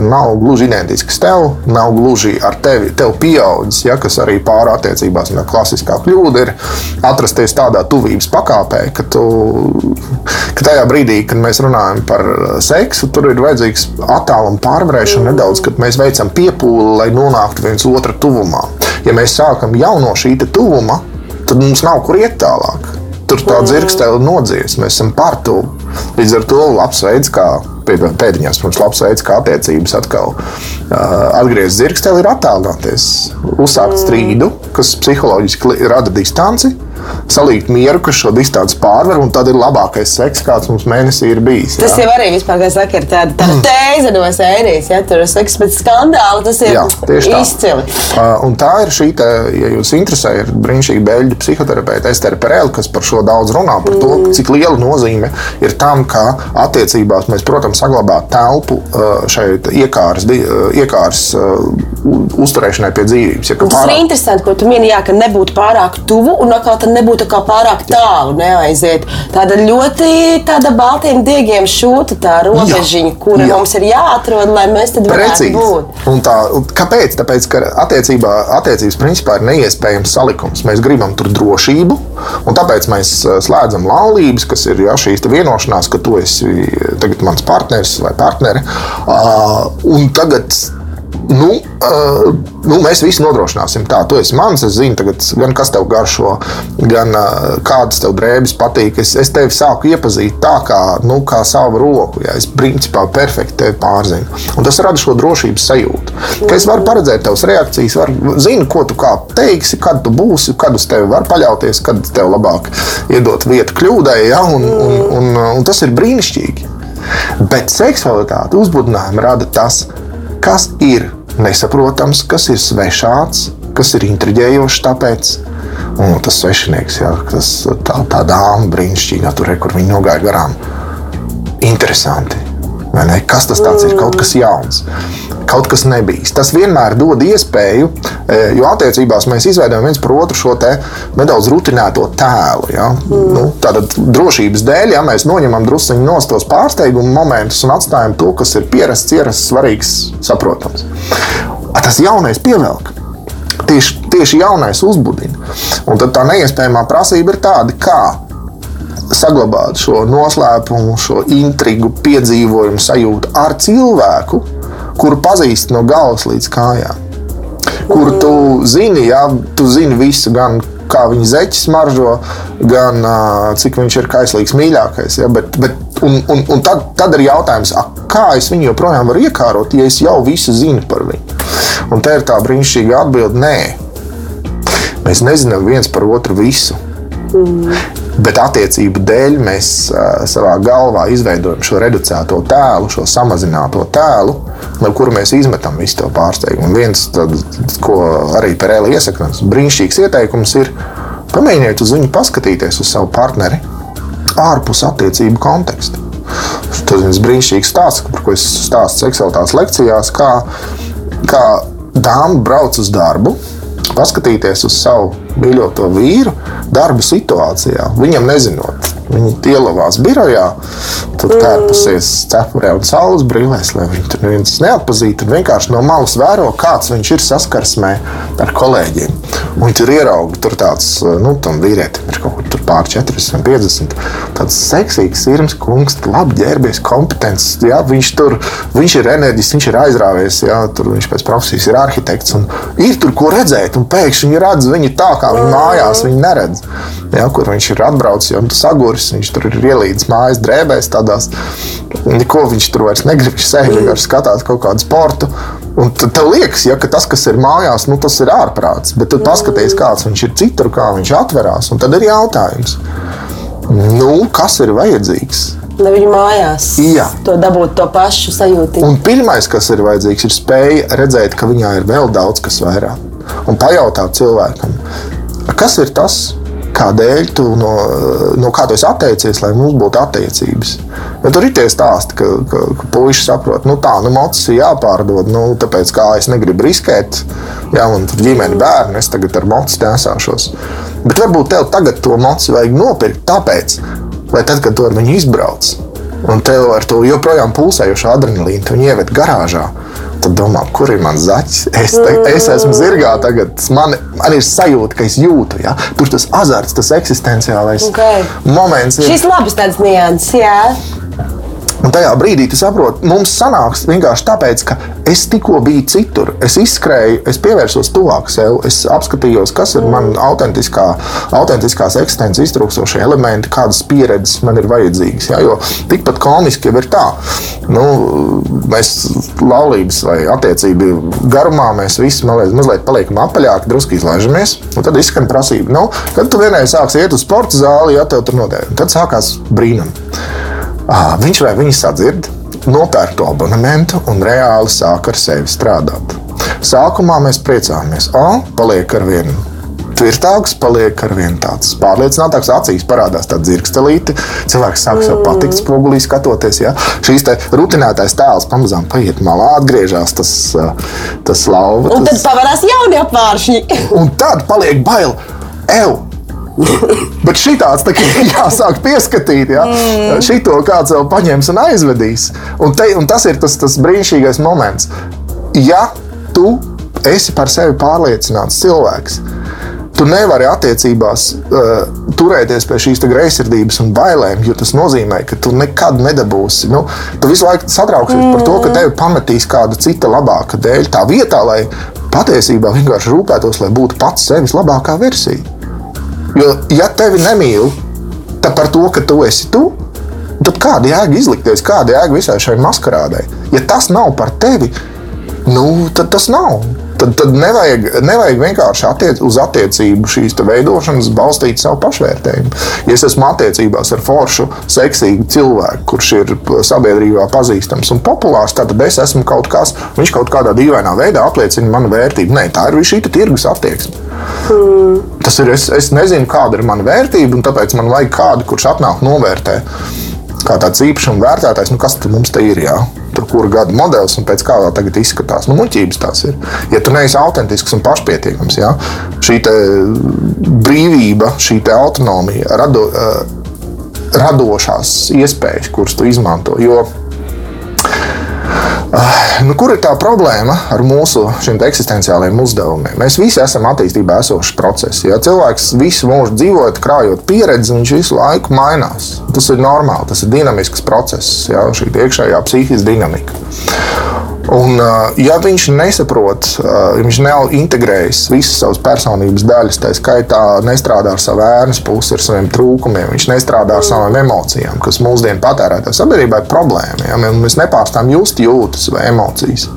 C: nav gluži identisks tev, nav gluži ar tevi, tev pieaudzis, ja, kas arī pāri attiecībās, tā klasiskā kļūda ir atrasties tādā tuvības pakāpē, ka, tu, ka tajā brīdī, kad mēs runājam par seksu, tur ir vajadzīgs attāluma pārvarēšana nedaudz, kad mēs veicam piepūli, lai nonāktu viens otra tuvumā. Ja mēs sākam jau no šī tuvuma, tad mums nav kur iet tālāk. Tur tā dzirkstele nodzies, mēs esam par to. Līdz ar to labs veids, kā pēdiņās, protams, labs veids, kā attiecības atkal uh, atgriezties dzirksteli, ir attālināties, uzsākt strīdu, kas psiholoģiski rada distanci, salīgt mieru, kas šo distanci pārvar, un tad ir labākais seks, kāds mums mēnesī ir bijis.
B: Tas
C: jā.
B: jau arī vispār, kā saka, ir tāda, tāda tēze no sērijas. Ja tur ir seks pēc skandāla, tas ir
C: Jā, tieši tā.
B: izcili.
C: Uh, un tā ir šī, te, ja jūs interesē, ir brīnišķīga beļģu psihoterapeite Estere Perēla, kas par šo daudz runā, par to, cik liela nozīme ir tam, ka attiecībās mēs, protams, saglabāt telpu šeit uh, u- uzturēšanai pie dzīvības. Ja,
B: Un Tas ir
C: pārāk-
B: interesanti, ko tu mini, jā, ka nebūtu pārāk tuvu un atkal tad nebūtu pārāk tālu neaiziet. Tāda ļoti tāda baltiem diegiem šūta tā robežiņa, kura
C: Jā.
B: mums ir jāatrod, lai mēs tad varētu būt.
C: Un tā, kāpēc? Tāpēc, ka attiecībā, attiecības principā ir neiespējams salikums. Mēs gribam tur drošību, un tāpēc mēs uh, slēdzam laulības, kas ir ja, šīs vienošanās, ka tu esi tagad mans partneris vai partneri. Uh, un tagad nu, uh, nu, mēs visi nodrošināsim tā. Tu esi mans, es zinu, tagad, gan kas tev garšo, gan uh, kādas tev drēbes patīk. Es, es tevi sāku iepazīt tā, kā, nu, kā savu roku. Ja? Es principā perfekti tevi pārzinu. Un tas rada šo drošības sajūtu. Ka es varu paredzēt tavas reakcijas, varu, zinu, ko tu kā teiksi, kad tu būsi, kad uz tevi var paļauties, kad tev labāk iedot vietu kļūdai. Ja? Un, un, un, un tas ir brīnišķīgi. Bet seksualitāte uzbudinājumu rada tas, kas ir nesaprotams, kas ir svešāds, kas ir intriģējošs. Tāpēc un tas svešinieks, jā, tas, tā, tā dāma brīnišķīgā tur, kur viņi nogāja garām. Interesanti. Kas tas ir? Kaut kas jauns kaut kas nebijis. Tas vienmēr dod iespēju, e, jo attiecībās mēs izveidojam viens par otru šo nedaudz rutinēto tēlu. Ja? Mm. Nu, Tātad drošības dēļ, ja mēs noņemam druskuļi no tos pārsteigumu momentus un atstājam to, kas ir pierasts, ierasts, svarīgs, saprotams. Tas jaunais pievelk. Tieši, tieši jaunais uzbudina. Un tad tā neiespējamā prasība ir tāda, kā saglabāt šo noslēpumu, šo intrigu, piedzīvojumu sajūtu ar cilvēku, kuru pazīsti no galvas līdz kājām. Kur tu zini, jā, tu zini visu, gan kā viņa zeķis maržo, gan cik viņš ir kaislīgs mīļākais. Ja? Bet, bet, un, un, un tad, tad ir jautājums, a, kā es viņu joprojām varu iekārot, ja es jau visu zinu par viņu. Un te ir tā brīnišķīga atbilde, nē, mēs nezinām viens par otru visu. Mm. Bet attiecību dēļ mēs savā galvā izveidojam šo reducēto tēlu, šo samazināto tēlu, no kura mēs izmetam visu to pārsteigumu. Un viens, tad, ko arī Pērēlī iesaka, brīnišķīgs ieteikums ir pamēģiniet uz viņu paskatīties, uz savu partneri ārpus attiecību konteksta. Tas ir brīnišķīgs stāsts, par ko es stāstu seksualitātes lekcijās, kā, kā dāma brauc uz darbu paskatīties uz savu mīļoto vīru darba situācijā, viņam nezinot. Viņi ielavās birojā, tad mm. kārpusies cepurē un saules brīvēs, lai viņi tur neviens neatpazītu. Vienkārši no malas vēro, kāds viņš ir saskarsmē ar kolēģiem. Un viņi tur ierauga, tur tāds, nu, tam vīrietim ir kaut kur pār 40, 50. Tāds seksīgs, sirds kungs, labi ģērbies, kompetents. Jā, viņš tur, viņš ir enerģisks, viņš ir aizrāvies, jā, tur viņš pēc profesijas ir arhitekts. Ir tur ko redzēt, un pēkšņi viņi redz viņu tā, kā viņi mājās viņi neredz. Jā, kur viņš ir atbraucis, jau saguris, viņš tur ir ielīdis mājas drēbēs, tādās. Neko viņš tur vairs negrib, viņš sēž vienkārši skatās kaut kādu sportu. Un tev liekas, ja, ka tas, kas ir mājās, nu, tas ir ārprāts. Bet tu paskaties, kāds viņš ir citur, kā viņš atverās. Un tad ir jautājums, nu, kas ir vajadzīgs?
B: Lai viņu mājās
C: Jā.
B: to dabūt to pašu sajūtu.
C: Pirmais, kas ir vajadzīgs, ir spēja redzēt, ka viņā ir vēl daudz kas vairāk. Un pajautāt cilvēkam, kas ir tas, kādēļ tu no, no kā tu esi atteicies, lai mums būtu attiecības. Ja tur ir tie stāsti, ka, ka, ka puiši saprot, nu tā, nu mocis ir jāpārdod, nu, tāpēc kā es negribu riskēt, ja man tur ģimene bērni, es tagad ar mocis nesāšos. Bet varbūt tev tagad to moci vajag nopirkt tāpēc, lai tad, kad tu ar viņu izbrauc, un tev ar to joprojām pulsējošu adrenalīnu, tu viņu ieved garāžā Tad domā, kur ir mans zaķis? Es, te, es esmu zirgā, tagad man, man ir sajūta, ka es jūtu, ja? tur tas azarts, tas eksistenciālais okay. moments.
B: Ir. Šis labs tāds nianses, jā.
C: Un tajā brīdī tu saproti, mums sanāks vienkārši tāpēc, ka es tikko biju citur. Es izskrēju, es pievērsos tuvāk sev, es apskatījos, kas ir man autentiskā, autentiskās eksistences iztrūkstošie elementi, kādas pieredzes man ir vajadzīgas. Ja? Jo tikpat komiski jau ir tā, nu, mēs laulības vai attiecību garumā mēs visi mazliet, mazliet paliekam apaļāki, drusku izlaižamies. Tad izskan prasība, nu, kad tu vienreiz sāksi iet uz sporta zāli, ja tev tur notiek. Tad sākās brīnums. Viņš vai viņa sadzird, nopērk to abonementu un reāli sāk ar sevi strādāt. Sākumā mēs priecājamies, o, paliek ar vienu tvirtāks, paliek ar vien tāds pārliecinātāks. Acīs parādās tāda dzirkstelīte. Cilvēks sāk sev patikt spogulī skatoties. Ja? Šīs rutinētais tēls pamazām paiet malā, atgriežas tas, tas lauva.
B: Un tas... tad pavarās jauni apvāršņi.
C: un tad paliek bail. Ew, Bet šī tāds tā jāsāk pieskatīt, ja mm. šito kāds vēl paņems un aizvedīs. Un, te, un tas ir tas, tas brīnišķīgais moments. Ja tu esi par sevi pārliecināts cilvēks, Tu nevari attiecībās uh, turēties pie šīs greizsirdības un bailēm, jo tas nozīmē, ka tu nekad nedabūsi. Nu, tu visu laiku satrauksies mm. par to, ka tevi pametīs kāda cita labāka dēļ. Tā vietā, lai patiesībā vienkārši rūpētos, lai būtu pats sevis labākā versija. Jo, ja tevi nemīl, tad par to, ka tu esi tu, tad kāda jēga izlikties, kāda jēga visai šai maskarādai? Ja tas nav par tevi, nu, tad tas nav. Tad, tad nevajag, nevajag vienkārši attiec, uz attiecību šīs veidošanas balstīt savu pašvērtējumu. Ja es esmu attiecībās ar foršu, seksīgu cilvēku, kurš ir sabiedrībā pazīstams un populārs, tad es esmu kaut kas, viņš kaut kādā dīvainā veidā apliecina manu vērtību. Nē, tā ir šī tirgus attieksme. Hmm. Tas ir, es, es nezinu, kāda ir mana vērtība, un tāpēc man vajag kādu, kurš atnāk novērtēt kā tāds īpašuma vērtētājs, nu kas tad mums te ir? Jā? Tur kura gada modelis un pēc kā tā tagad izskatās. Nu, muļķības tās ir. Ja tu neesi autentisks un pašpietiekams, jā, šī brīvība, šī autonomija, rado, uh, radošās iespējas, kuras tu izmanto. Jo nu, kur ir tā problēma ar mūsu eksistenciālajiem uzdevumiem? Mēs visi esam attīstībā esošs process. Ja cilvēks visu mūžu dzīvojot, krājot pieredzi, viņš visu laiku mainās. Tas ir normāli, tas ir dinamisks process, ja, šī iekšējā psihiskā dinamika. Un, ja viņš nesaprot, viņš nav integrējis visas savas personības daļas, tā skaitā nestrādā ar savu ērnas pusi, ar saviem trūkumiem, viņš nestrādā ar savām emocijām, kas mūsdienu patērētāju sabiedrībā ir problēma. Ja? Mēs nepārstāvam just jūtas vai emocijas,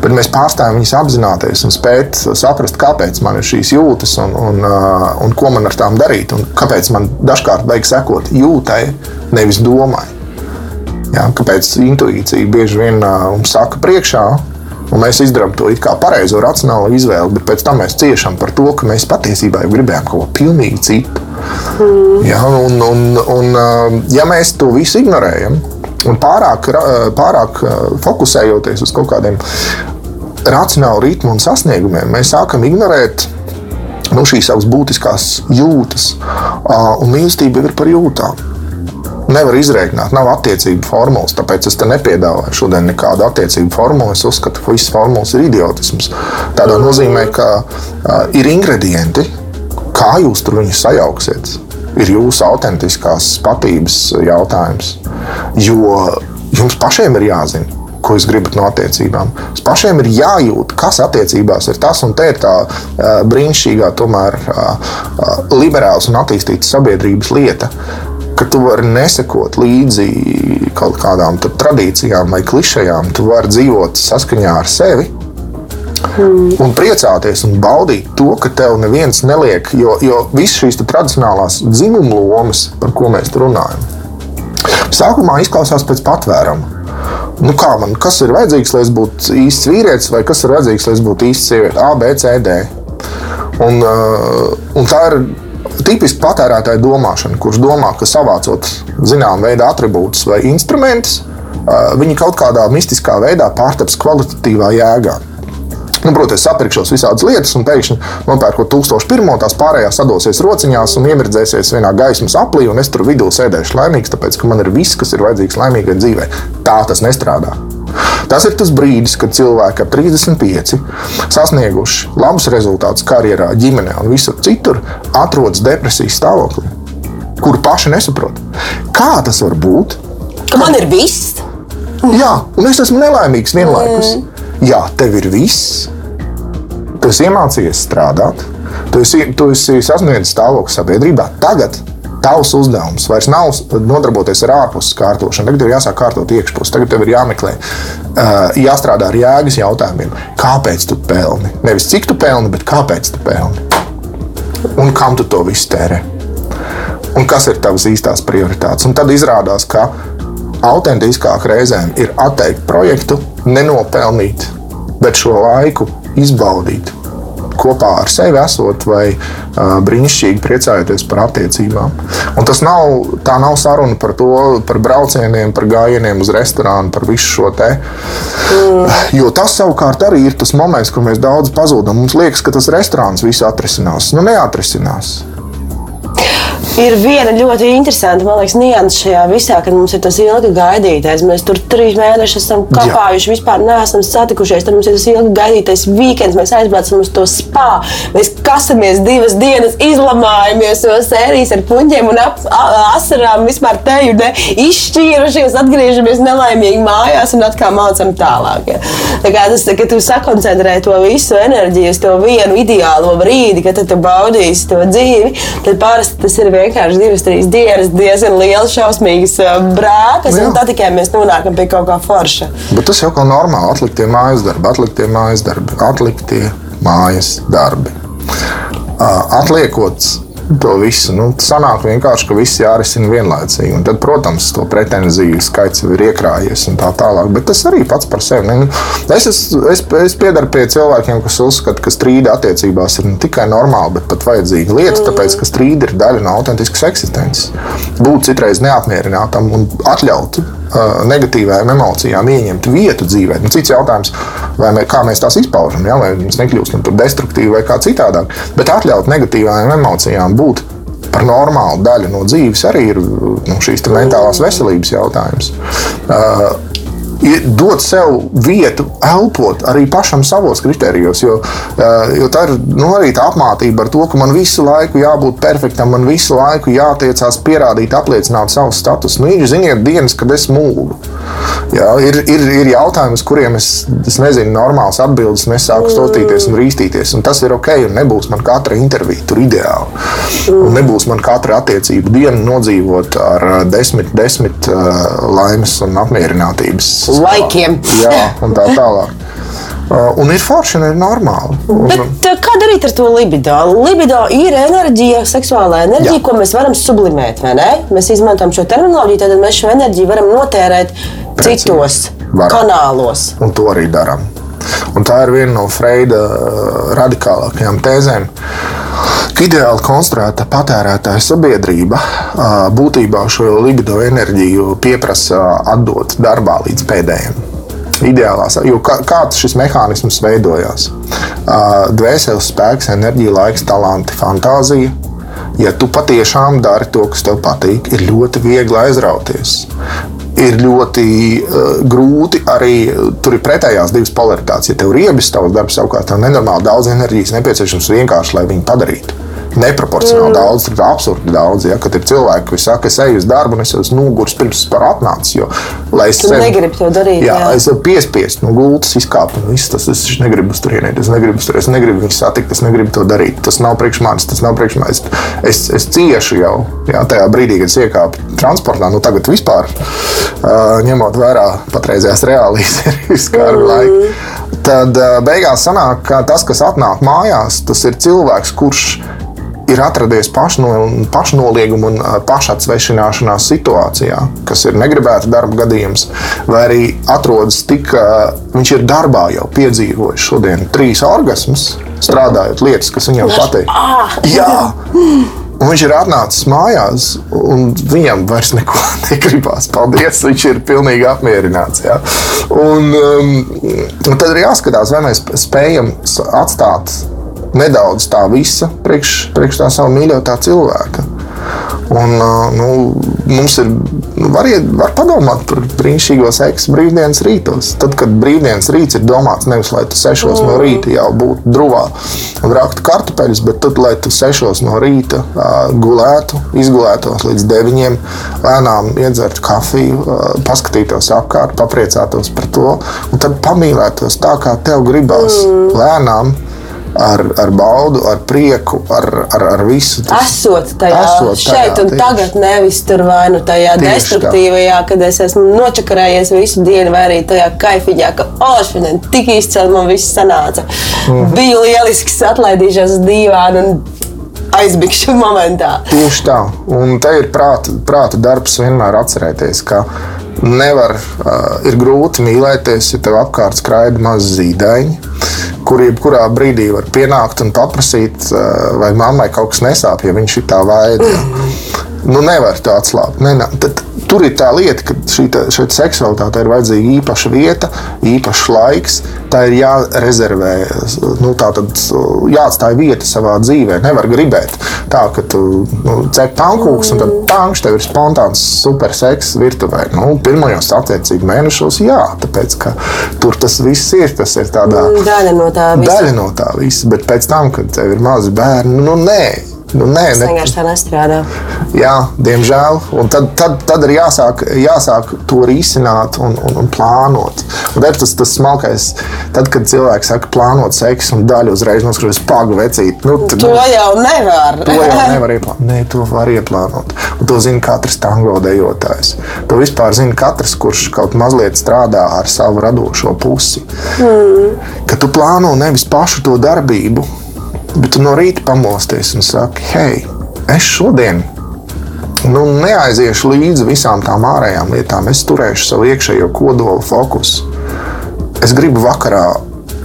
C: bet mēs pārstāvam viņas apzināties un spēt saprast, kāpēc man ir šīs jūtas un, un, un ko man ar tām darīt, un kāpēc man dažkārt vajag sekot jūtai, nevis domai. Jā, kāpēc intuīcija bieži vien mums saka priekšā, un mēs izdarām to kā pareizo, racionālu izvēli, bet pēc tam mēs ciešam par to, ka mēs patiesībā gribējām kaut ko pilnīgi citu. Mm. Jā, un, un, un, ja mēs to visu ignorējam un pārāk, pārāk fokusējoties uz kaut kādiem racionālu ritmu un sasniegumiem, mēs sākam ignorēt nu, šīs savas būtiskās jūtas. Un mīlestība ir par jūtām nevar izrēķināt, nav attiecību formulas. Tāpēc es te nepiedāvāju šodien nekādu attiecību formulu. Es uzskatu, ka visas formulas ir idiotisms. Tādā nozīmē, ka uh, ir ingredienti, kā jūs tur viņus sajauksiet. Ir jūsu autentiskās patības jautājums. Jo jums pašiem ir jāzina, ko jūs gribat no attiecībām. Mums pašiem ir jājūt, kas attiecībās ir tas, un te ir tā brīnišķīgā, tomēr liberāls un attīstīta sabiedrības lieta ka tu vari nesekot līdzi kaut kādām tradīcijām vai klišejām. Tu vari dzīvot saskaņā ar sevi. Mm. Un priecāties un baudīt to, ka tev neviens neliek, jo, jo visas šīs tradicionālās dzimuma lomas, par ko mēs runājam, sākumā izklausās pēc patvēruma. Nu kā man, kas ir vajadzīgs, lai es būtu īsts vīrietis, vai kas ir vajadzīgs, lai es būtu īsts sieviete? A, B, C, D. Un, uh, un tā ir tipiski patērētāja domāšana, kurš domā, ka savācot zināmu veidu attribūtus vai instrumentus, viņi kaut kādā mistiskā veidā pārtaps kvalitatīvā jēgā. Nu, protams, es sapirkšos visādas lietas, un pēkšņi nopērkot 1001. tās pārējās sadosies rociņās un iemirdzēsies vienā gaismas aplī, un es tur vidū sēdēšu laimīgs, tāpēc ka man ir viss, kas ir vajadzīgs laimīgai dzīvei. Tā tas nestrādā. Tas ir tas brīdis, kad cilvēki ap 35 sasnieguši labus rezultātus karjerā, ģimenē un visur citur, atrodas depresijas stāvoklī, kuru paši nesaprot. Kā tas var būt?
B: Ka man ir viss.
C: Jā, un es esmu nelaimīgs vienlaikus. Mm. Jā, tev ir viss. Tu esi iemācījies strādāt, tu esi, tu esi sasniedzis stāvokli sabiedrībā. Tagad Tavs uzdevums vairs nav nodarboties ar ārpuses kārtošanu. Tagad ir jāsāk kārtot iekšpusē, tagad tev ir jāmeklē, jāstrādā ar jēgas jautājumiem. Kāpēc tu pelni? Nevis cik tu pelni, bet kāpēc tu pelni? Un kam tu to visu tērē? Un kas ir tavas īstās prioritātes? Un tad izrādās, ka autentiskāk reizēm ir atteikt projektu, nenopelnīt, bet šo laiku izbaudīt kopā ar sevi esot vai uh, brīnišķīgi priecājoties par attiecībām. Un tas nav, tā nav saruna par to, par braucieniem, par gājieniem uz restorānu, par visu šo te. Mm. Jo tas savukārt arī ir tas moments, kur mēs daudz pazūdam. Mums liekas, ka tas restorāns visu atrisinās. Nu, neatrisinās.
B: Ir viena ļoti interesanta, liekas, nianses šajā visā, kad mums ir tas ilgi gaidītais. Mēs tur trīs mēnešus esam kapājuši, Jā. vispār neesam satikušies. Tad mums ir tas ilgi gaidītais weekends, mēs aizbraucam uz to spā. Mēs kasamies divas dienas, izlamājamies no sērijas ar puņiem un ap, asarām vispār teju ne, izšķīrušies, atgriežamies nelaimīgi mājās un atkal mācām tālāk. Ja. Tā kā tas, ka tu sakoncentrē to visu enerģiju uz to vienu ideālo brīdi, kad tu baudīsi to dzīvi, tad parasti tas ir vienkārši vienkārši divas, trīs dienas, diezgan liels, šausmīgs brākas, un tad tikai mēs nonākam pie kaut kā forša.
C: Bet tas jau kā normāli atliktie mājas darbi, atliktie mājas darbi, atliktie mājas darbi. Atliekot to visu. Nu, sanāk vienkārši, ka viss jārisina vienlaicīgi. Un tad, protams, to pretenziju skaits jau ir iekrājies un tā tālāk. Bet tas arī pats par sevi. Ne? Es, es, es, es piedaru pie cilvēkiem, kas uzskata, ka strīdi attiecībās ir ne tikai normāli, bet pat vajadzīga lieta, mm. tāpēc ka strīdi ir daļa no autentiskas eksistences. Būt citreiz neapmierinātam un atļaut negatīvām emocijām ieņemt vietu dzīvē. Nu, cits jautājums, mē, kā mēs tās izpaužam, ja? vai mēs nekļūstam par destruktīvu vai kā citādāk. Bet atļaut negatīvām emocijām būt par normālu daļu no dzīves arī ir nu, šīs mentālās veselības jautājums. Uh, dot sev vietu, elpot arī pašam savos kriterijos. Jo, eh, jo tā ir nu, arī tā apmācība ar to, ka man visu laiku jābūt perfektam, man visu laiku jātiecās pierādīt, apliecināt savu statusu. Nu, ir ziniet, dienas, kad es mūlu. Jā, ir, ir, ir jautājumi, uz kuriem es, es nezinu, normāls atbildes, un es sāku stotīties un rīstīties. Un tas ir ok, un nebūs man katra intervija tur ideāli. Un nebūs man katra attiecība diena nodzīvot ar desmit, desmit uh, laimes un apmierinātības
B: laikiem.
C: Jā, un tā tālāk. Uh, un ir forši, un ir normāli.
B: Bet, uh, kā darīt ar to libido? Libido ir enerģija, seksuālā enerģija, jā. ko mēs varam sublimēt. Mēs izmantojam šo terminoloģiju, tad mēs šo enerģiju varam notērēt Precīzi. citos varam. kanālos.
C: Un to arī darām. Un tā ir viena no Freida uh, radikālākajām tēzēm. Ideāli konstruēta patērētāja sabiedrība būtībā šo libido enerģiju pieprasa atdot darbā līdz pēdējiem. Ideālās, jo kā, kāds šis mehānisms veidojās? Dvēseles spēks, enerģija, laiks, talanti, fantāzija. Ja tu patiešām dari to, kas tev patīk, ir ļoti viegli aizrauties ir ļoti uh, grūti arī tur ir pretējās divas polaritātes. Ja tev ir riebis tavs darbs, savukārt tev nenormāli daudz enerģijas nepieciešams vienkārši, lai viņu padarītu neproporcionāli mm. daudz, tur ir absurdi daudz. Ja, kad ir cilvēki, kas saka, es eju uz darbu, un es esmu noguris pirms par atnācis. Jo,
B: lai es sevi, negribu to darīt,
C: jā, jā. es piespiestu no gultas, izkāpu un viss tas. Es negribu uz turieni, es negribu turieni, es negribu viņus satikt, es negribu to darīt. Tas nav priekš manis, tas nav priekš manis. Es, es ciešu jau jā, tajā brīdī, kad es iekāpu transportā. Nu, tagad vispār uh, ņemot vērā patreizējās reālijas ir skarbi mm. laiki. Tad uh, beigās sanāk, ka tas, kas atnāk mājās, tas ir cilvēks, kurš ir atradies pašno, pašnolieguma un pašatsvešināšanās situācijā, kas ir negribēta darba gadījums, vai arī atrodas tik, viņš ir darbā jau piedzīvojis šodien trīs orgasmus, strādājot lietas, kas viņam patīk. Jā! Un viņš ir atnācis mājās, un viņam vairs neko negribās. Paldies, viņš ir pilnīgi apmierināts. Ja? Un, um, tad ir jāskatās, vai mēs spējam atstāt nedaudz tā visa priekš, priekš tā savu mīļotā cilvēka. Un, nu, mums ir, nu, var, var padomāt par brīnišķīgo seksu brīvdienas rītos. Tad, kad brīvdienas rīts ir domāts nevis lai tu sešos mm. no rīta jau būtu drūvā un raktu kartupeļus, bet tad, lai tu sešos no rīta uh, gulētu, izgulētos līdz deviņiem, lēnām iedzertu kafiju, uh, paskatītos apkārt, papriecātos par to un tad pamīlētos tā, kā tev gribās mm. lēnām ar, ar baudu, ar prieku, ar, ar, ar visu.
B: Tas, esot tajā, esot tajā šeit un tieši. tagad, nevis tur vai nu tajā tieši destruktīvajā, tā. kad es esmu nočakarējies visu dienu, vai arī tajā kaifiņā, ka ošana tik izcēlīja, man viss sanāca. Mm. Biju lielisks, atlaidīšos uz dīvānu. Aizbigšu momentā.
C: Tieši tā. Un te ir prāta, prāta darbs vienmēr atcerēties, ka nevar, uh, ir grūti mīlēties, ja tev apkārt skraida mazi zīdaiņi kur jebkurā brīdī var pienākt un paprasīt, eh, vai mammai kaut kas nesāp, ja viņš ir tā vaida. Nu, nevar to atslābt. Ne. Tad, tur ir tā lieta, ka šī seksualitāte ir vajadzīga īpaša vieta, īpašs laiks. Tā ir jārezervē, nu, tā tad jāatstāj vieta savā dzīvē. Nevar gribēt tā, ka tu nu, cep pankūks un tad pankš tev ir spontāns superseks virtuvē. Nu, pirmajos attiecību mēnešos jā, tāpēc ka tur tas viss ir. Tas ir tādā,
B: daļa no tā visa.
C: Daļa no tā visa, bet pēc tam, kad tev ir mazi bērni, nu nē Nu, nē,
B: tas vienkārši tā nestrādā.
C: Jā, diemžēl. Un tad, tad, tad ir jāsāk, jāsāk to risināt un, un, un plānot. Un tad tas, tas smalkais, tad, kad cilvēks saka, plānot seksu un daļu uzreiz noskatās pagu vecīt. Nu, tad,
B: to jau nevar.
C: To jau nevar ieplānot. Nē, to var ieplānot. Un to zina katrs tango dejotājs. To vispār zina katrs, kurš kaut mazliet strādā ar savu radošo pusi. Mm. Ka tu plāno nevis pašu to darbību Bet tu no rīta pamosties un saki, hei, es šodien nu, neaiziešu līdzi visām tām ārējām lietām. Es turēšu savu iekšējo kodolu fokusu. Es gribu vakarā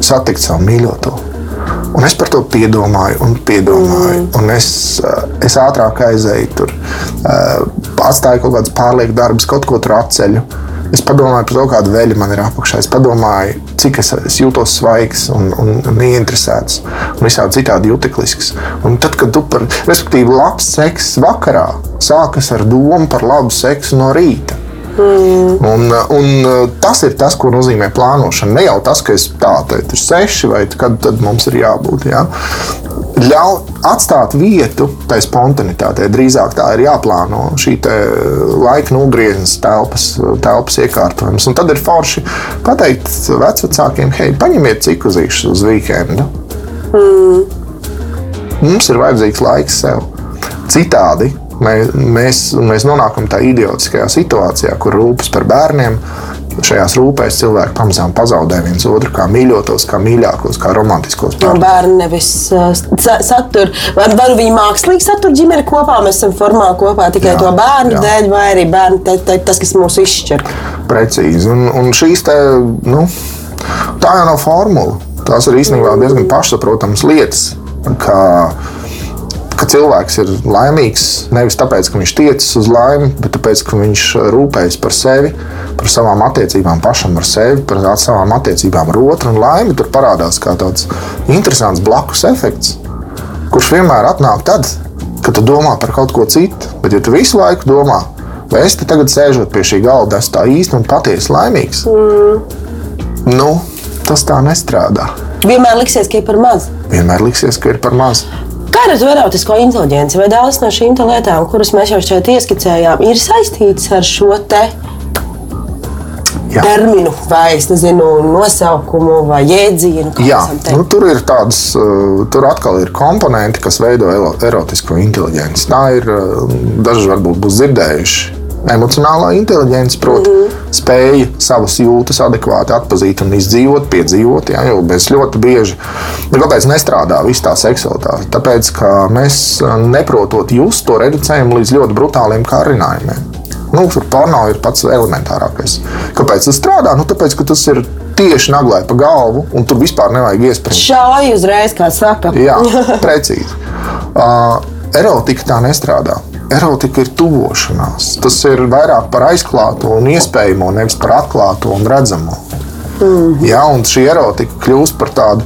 C: satikt savu mīļoto. Un es par to piedomāju, un piedomāju. Mm. Un es, eh, es ātrāk aizēju tur, eh, atstāju kaut kādus pārlieku darbus, kaut ko tur atceļu. Es padomāju par to, kāda veļa man ir apakšā. Es padomāju, cik es, es jūtos svaigs un, un, un ieinteresēts un visādi citādi juteklisks. Un tad, kad tu par, respektīvi, labs seks vakarā sākas ar domu par labu seksu no rīta. Mm. Un, un tas ir tas, ko nozīmē plānošana. Ne jau tas, ka es tādu ir seši vai kad mums ir jābūt. Ja? Ļaut atstāt vietu tai spontanitātei. Drīzāk tā ir jāplāno šī laika nogrieznes telpas, telpas iekārtojums. Un tad ir forši pateikt vecākiem, hei, paņemiet cikuzīšus uz weekendu. Mm. Mums ir vajadzīgs laiks sev. Citādi mēs, mēs, mēs nonākam tādā idiotiskajā situācijā, kur rūpes par bērniem šajās rūpēs cilvēki pamazām pazaudē viens otru kā mīļotos, kā mīļākos, kā romantiskos
B: pārējos. Bērni nevis uh, satur, vai, vai viņi mākslīgi satur ģimeni kopā, mēs esam formāli kopā tikai jā, to bērnu jā. dēļ, vai arī bērnu te, te, tas, kas mūs izšķir.
C: Precīzi. Un, un šīs te, nu, tā jau nav formula. Tās ir īstenībā diezgan pašsaprotamas lietas. Kā, ka cilvēks ir laimīgs nevis tāpēc, ka viņš tiecas uz laimi, bet tāpēc, ka viņš rūpējas par sevi, par savām attiecībām pašam ar sevi, par savām attiecībām ar otru. Un laime tur parādās kā tāds interesants blakus efekts, kurš vienmēr atnāk tad, kad tu domā par kaut ko citu. Bet, ja tu visu laiku domā, vai es te tagad sēžot pie šī galda, esmu tā īsti un patiesi laimīgs, mm. nu, tas tā nestrādā.
B: Vienmēr liksies, ka ir par maz.
C: Vienmēr liksies, ka ir par maz.
B: Kā ar erotisko inteligenci? Vai dažas no šīm lietām, kuras mēs jau šeit ieskicējām, ir saistītas ar šo te Jā. terminu, vai nezinu, nosaukumu, vai jēdzienu.
C: Jā, nu, tur ir tādas, uh, tur atkal ir komponenti, kas veido erotisko inteligenci. Tā ir, uh, daži varbūt būs dzirdējuši emocionālā inteligence, proti, mm -hmm. spēja savas jūtas adekvāti atpazīt un izdzīvot, piedzīvot. Jā, jo mēs ļoti bieži, kāpēc nestrādā viss tā seksualitāte? Tāpēc, ka mēs neprotot just to reducējam līdz ļoti brutāliem kārinājumiem. Nu, tur porno ir pats elementārākais. Kāpēc tas strādā? Nu, tāpēc, ka tas ir tieši naglai pa galvu, un tur vispār nevajag iespēju.
B: Šādi uzreiz, kā saka.
C: Jā, precīzi. Uh, erotika tā nestrādā. Erotika ir tuvošanās. Tas ir vairāk par aizklāto un iespējamo, nevis par atklāto un redzamo. Mm -hmm. Jā, un šī erotika kļūst par tādu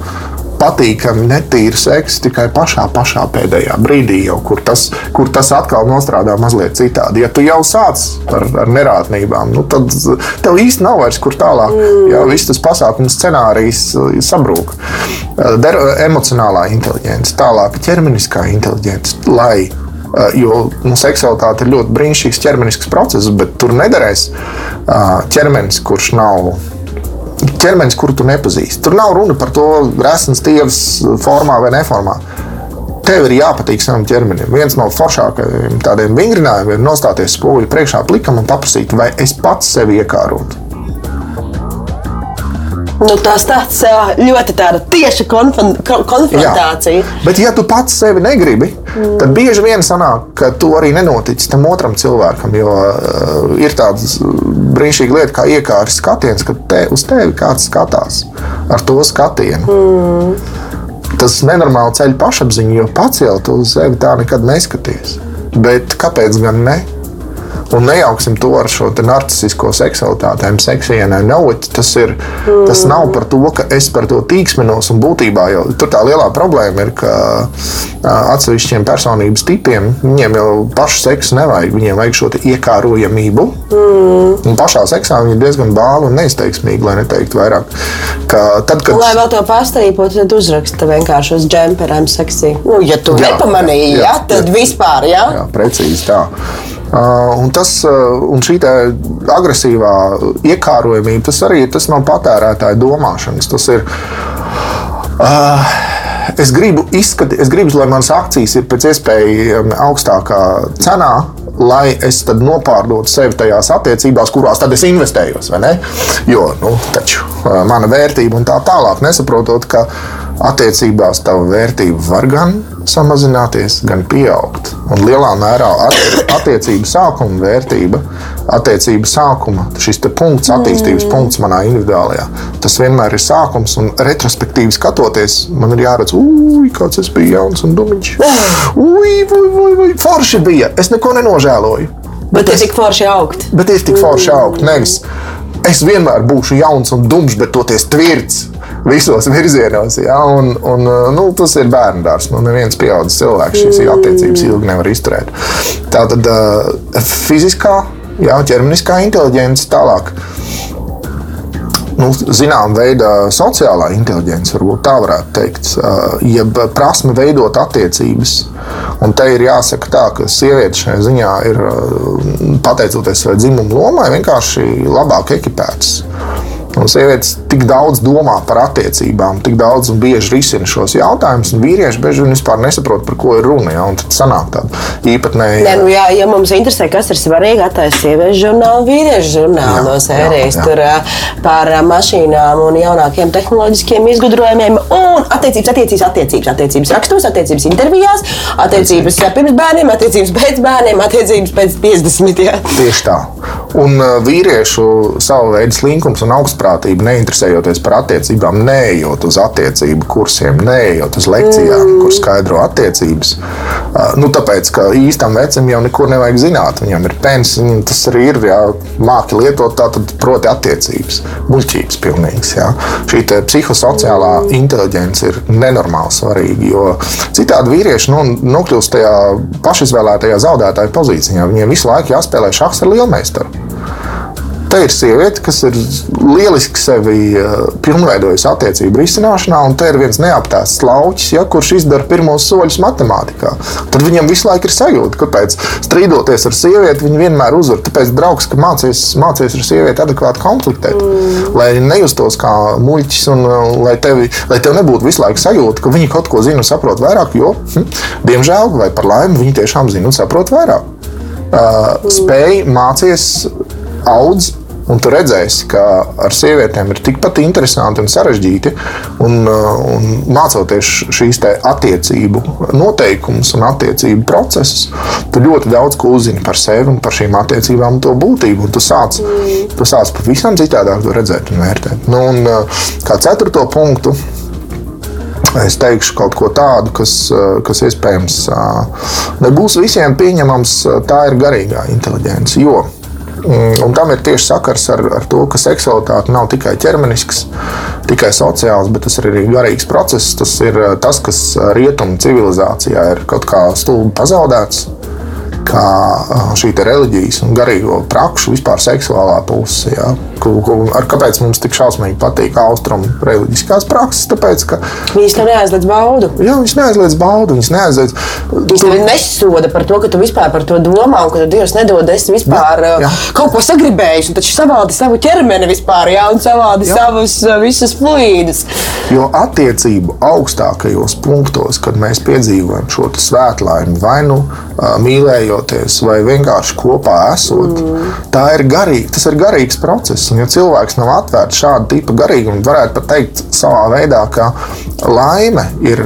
C: patīkami, netīru seksu tikai pašā, pašā pēdējā brīdī, jau, kur, tas, kur tas atkal nostrādā mazliet citādi. Ja tu jau sāc ar, ar nerātnībām, nu, tad tev īsti nav vairs kur tālāk. Mm. Jā, viss tas pasākums scenārijs uh, sabrūk. Uh, der, emocionālā inteligence, tālāk ķermeniskā inteligence, lai jo nu, seksualitāte ir ļoti brīnišķīgs ķermenisks process, bet tur nederēs eh, ķermenis, kurš nav ķermenis, kuru tu nepazīsti. Tur nav runa par to, resns tievs formā vai neformā. Tev ir jāpatīk savam ķermenim. Viens no foršākajiem tādiem vingrinājumiem ir nostāties spoguļu priekšā plikam un paprasīt, vai es pats sevi iekārotu.
B: Nu, tas tāds ļoti tieši konfrontācija. Jā.
C: Bet, ja tu pats sevi negribi, mm. tad bieži vien sanāk, ka to arī nenoticis tam otram cilvēkam. Jo uh, ir tāda brīnišķīga lieta, kā iekārtas skatiens, kad te, uz tevi kāds skatās ar to skatienu. Mm. Tas nenormāli ceļ pašapziņu, jo pats jau to uz sevi tā nekad neskaties. Bet kāpēc gan ne? Un nejauksim to ar šo narcisisko seksualitāti, seksienai. Tas, ir, mm. tas nav par to, ka es par to tīksminos. Un būtībā jau tur tā lielā problēma ir, ka atsevišķiem personības tipiem viņiem jau pašu seksu nevajag. Viņiem vajag šo iekārojamību. Mm. Un pašā seksā viņi ir diezgan bāli un neizteiksmīgi, lai neteiktu vairāk. Ka tad,
B: kad... Lai vēl to pastāstītu, tad uzraksta vienkārši uz džemperiem seksī. Nu, ja tu jā, nepamanīji, jā, jā, tad jā, vispār, jā?
C: Jā, precīzi tā. Uh, un, tas, uh, un šī agresīvā iekārojamība, tas arī tas nav patērētāja domāšanas. Tas ir. Uh, es gribu izskatīt, es gribu, lai manas akcijas ir pēc iespējas augstākā cenā, lai es nopārdotu sevi tajās attiecībās, kurās tad es investējos. Jo nu, taču, mana vērtība un tā tālāk, nesaprotot, ka attiecībās tava vērtība var gan samazināties, gan pieaugt. Un lielā mērā attiecību sākuma vērtība, attiecību sākuma šis punkts, attīstības punkts manā individuālajā, tas vienmēr ir sākums. Un retrospektīvi skatoties, man ir jāredz, ui, kāds es biju jauns un dumiņš. Ui, ui, ui, ui, forši bija. Es neko nenožēloju.
B: Bet, bet ir tik forši augt.
C: Bet ir tik forši augt. Nevis es vienmēr būšu jauns un dums, bet toties tvirts visos virzienos. Ja? Un, un, nu, tas ir bērnu dārsts. Nu, neviens pieaugušs cilvēks šīs mm. attiecības ilgi nevar izturēt. Tā tad uh, fiziskā, jā, ķermeniskā inteligence tālāk. Nu, Zināmā veidā sociālā inteligence, varbūt tā varētu teikt, uh, jeb prasme veidot attiecības. Un te ir jāsaka, tā, ka sieviete šajā ziņā ir, pateicoties savai dzimuma lomai, vienkārši labāk ekipētas. Un sievietes tik daudz domā par attiecībām, tik daudz un bieži risina šos jautājumus, un vīrieši bieži vien vispār nesaprot, par ko ir runa. Ja, tad sanāk tāda īpatnēja.
B: Ja, nu, jā, ja mums interesē, kas ir svarīgi, attaisīt sieviešu žurnālu, vīriešu žurnālu jā, no sērijas jā, jā. Tur, par mašīnām un jaunākiem tehnoloģiskiem izgudrojumiem un attiecības, attiecības, attiecības, attiecības rakstos, attiecības intervijās, attiecības pirms bērniem, attiecības pēc bērniem, attiecības pēc 50. Jā.
C: Tieši tā. Un vīriešu savu veidu slinkums un augsts brīvprātība, neinteresējoties par attiecībām, neejot uz attiecību kursiem, neejot uz lekcijām, mm. kur skaidro attiecības. Uh, nu, tāpēc, ka īstam vecam jau neko nevajag zināt. Viņam ir pensija, viņam tas arī ir, jā, māki lietot tātad proti attiecības. Muļķības pilnīgs, jā. Šī psihosociālā mm. inteligence ir nenormāli svarīga, jo citādi vīrieši nu, nokļūst tajā pašizvēlētajā zaudētāja pozīcijā. Viņiem visu laiku jāspēlē šachs ar lielmeistaru. Te ir sieviete, kas ir lieliski sevi uh, pilnveidojusi attiecību risināšanā, un te ir viens neaptēsts lauķis, ja, kurš izdara pirmos soļus matemātikā. Tad viņam visu laiku ir sajūta, kāpēc strīdoties ar sievieti, viņa vienmēr uzvar. Tāpēc draugs, ka mācies, mācies ar sievieti adekvāti konfliktēt, mm. lai nejustos kā muļķis, un uh, lai, tevi, lai tev nebūtu visu laiku sajūta, ka viņi kaut ko zina un saprot vairāk, jo, hm, diemžēl, vai par laimi, viņi tiešām zina un saprot vairāk. Uh, spēj mācīties, audz Un tu redzēsi, ka ar sievietēm ir tikpat interesanti un sarežģīti. Un, uh, un mācoties šīs attiecību noteikumus un attiecību procesus, tu ļoti daudz ko uzzini par sevi un par šīm attiecībām un to būtību. Un tu sāc, tu sāc pavisam citādāk to redzēt un vērtēt. Nu, un, uh, kā ceturto punktu. Es teikšu kaut ko tādu, kas, uh, kas iespējams nebūs visiem pieņemams. Tā ir garīgā inteligence. Jo Mm, un tam ir tieši sakars ar, ar to, ka seksualitāte nav tikai ķermenisks, tikai sociāls, bet tas ir arī garīgs process. Tas ir eh, tas, kas rietumu civilizācijā ir kaut kā stulbi pazaudēts kā šī reliģijas un garīgo prakšu, vispār seksuālā puse. Ja? Ko, ko, ar, kāpēc mums tik šausmīgi patīk austrumu reliģiskās prakses? Tāpēc, ka
B: viņas tam neaizliedz baudu.
C: Jā, viņas neaizliedz baudu. Viņas neaizliedz.
B: Viņas tevi nesoda par to, ka tu vispār par to domā un ka tu Dievs nedod es vispār jā, jā. kaut ko sagribējis. Un taču savādi savu ķermeni vispār, jā, un savādi jā. savus visas fluīdus.
C: Jo attiecību augstākajos punktos, kad mēs piedzīvojam šo svētlaimi vai nu mīlējoties, vai vienkārši kopā esot. Mm. Ir garīga, tas ir garīgs process. Un, ja cilvēks nav atvērts šāda tipa garīgumam, varētu pat teikt savā veidā, ka laime ir,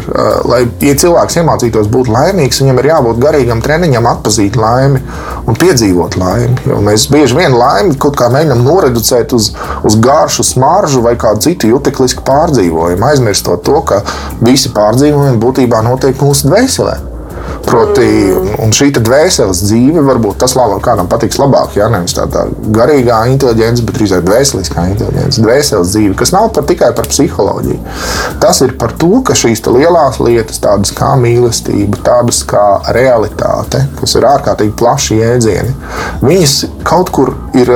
C: lai ja cilvēks iemācītos būt laimīgs, viņam ir jābūt garīgam treniņam, atpazīt laimi un piedzīvot laimi. Jo mēs bieži vien laimi kaut kā mēģinām noreducēt uz, uz garšu, smaržu vai kādu citu juteklisku pārdzīvojumu, aizmirstot to, ka visi pārdzīvojumi būtībā notiek mūsu dvēselē. Proti, šī dvēseles dzīve varbūt tas labāk, kādam patiks labāk. Ja? Nevis tā, tā garīgā inteligence, bet drīzāk dvēseliskā inteligence. Dvēseles dzīve, kas nav par, tikai par psiholoģiju. Tas ir par to, ka šīs lielās lietas, tādas kā mīlestība, tādas kā realitāte, kas ir ārkārtīgi plaši jēdzieni, viņas kaut kur ir,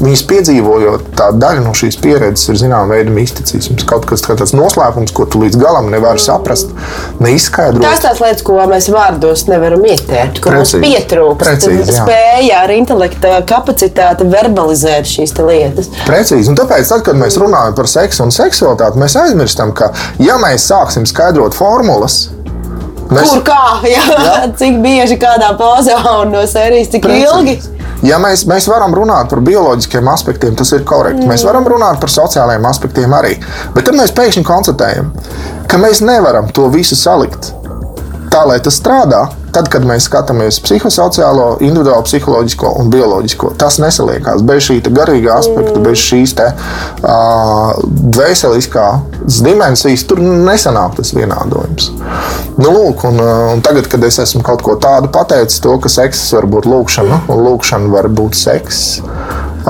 C: viņas piedzīvojot, tā daļa no šīs pieredzes ir zināma veida misticisms. Kaut kas tāds noslēpums, ko tu līdz galam nevari saprast, neizskaidrot.
B: Tās tās lietas, ko mēs vārdos nevaram ietērt, kur mums
C: Precīzi.
B: pietrūkst
C: Precīzi,
B: spēja ar intelekta kapacitāti verbalizēt šīs lietas.
C: Precīzi. Un tāpēc, tad, kad mēs runājam par seksu un seksualitāti, mēs aizmirstam, ka, ja mēs sāksim skaidrot formulas, mēs,
B: Kur kā, jā, jā. cik bieži kādā pozā un no sērijas, cik ilgi.
C: Precīzi. Ja mēs, mēs varam runāt par bioloģiskiem aspektiem, tas ir korekti. Mm. Mēs varam runāt par sociālajiem aspektiem arī. Bet tad mēs pēkšņi konstatējam, ka mēs nevaram to visu salikt tā, lai tas strādā. Tad, kad mēs skatāmies psihosociālo, individuālo, psiholoģisko un bioloģisko, tas nesaliekās. Bez šī garīgā aspekta, bez šīs te, uh, dvēseliskās dimensijas, tur nesanāk tas vienādojums. Nu, lūk, un, un tagad, kad es esmu kaut ko tādu pateicis, to, ka seks var būt lūkšana, un lūkšana var būt seks,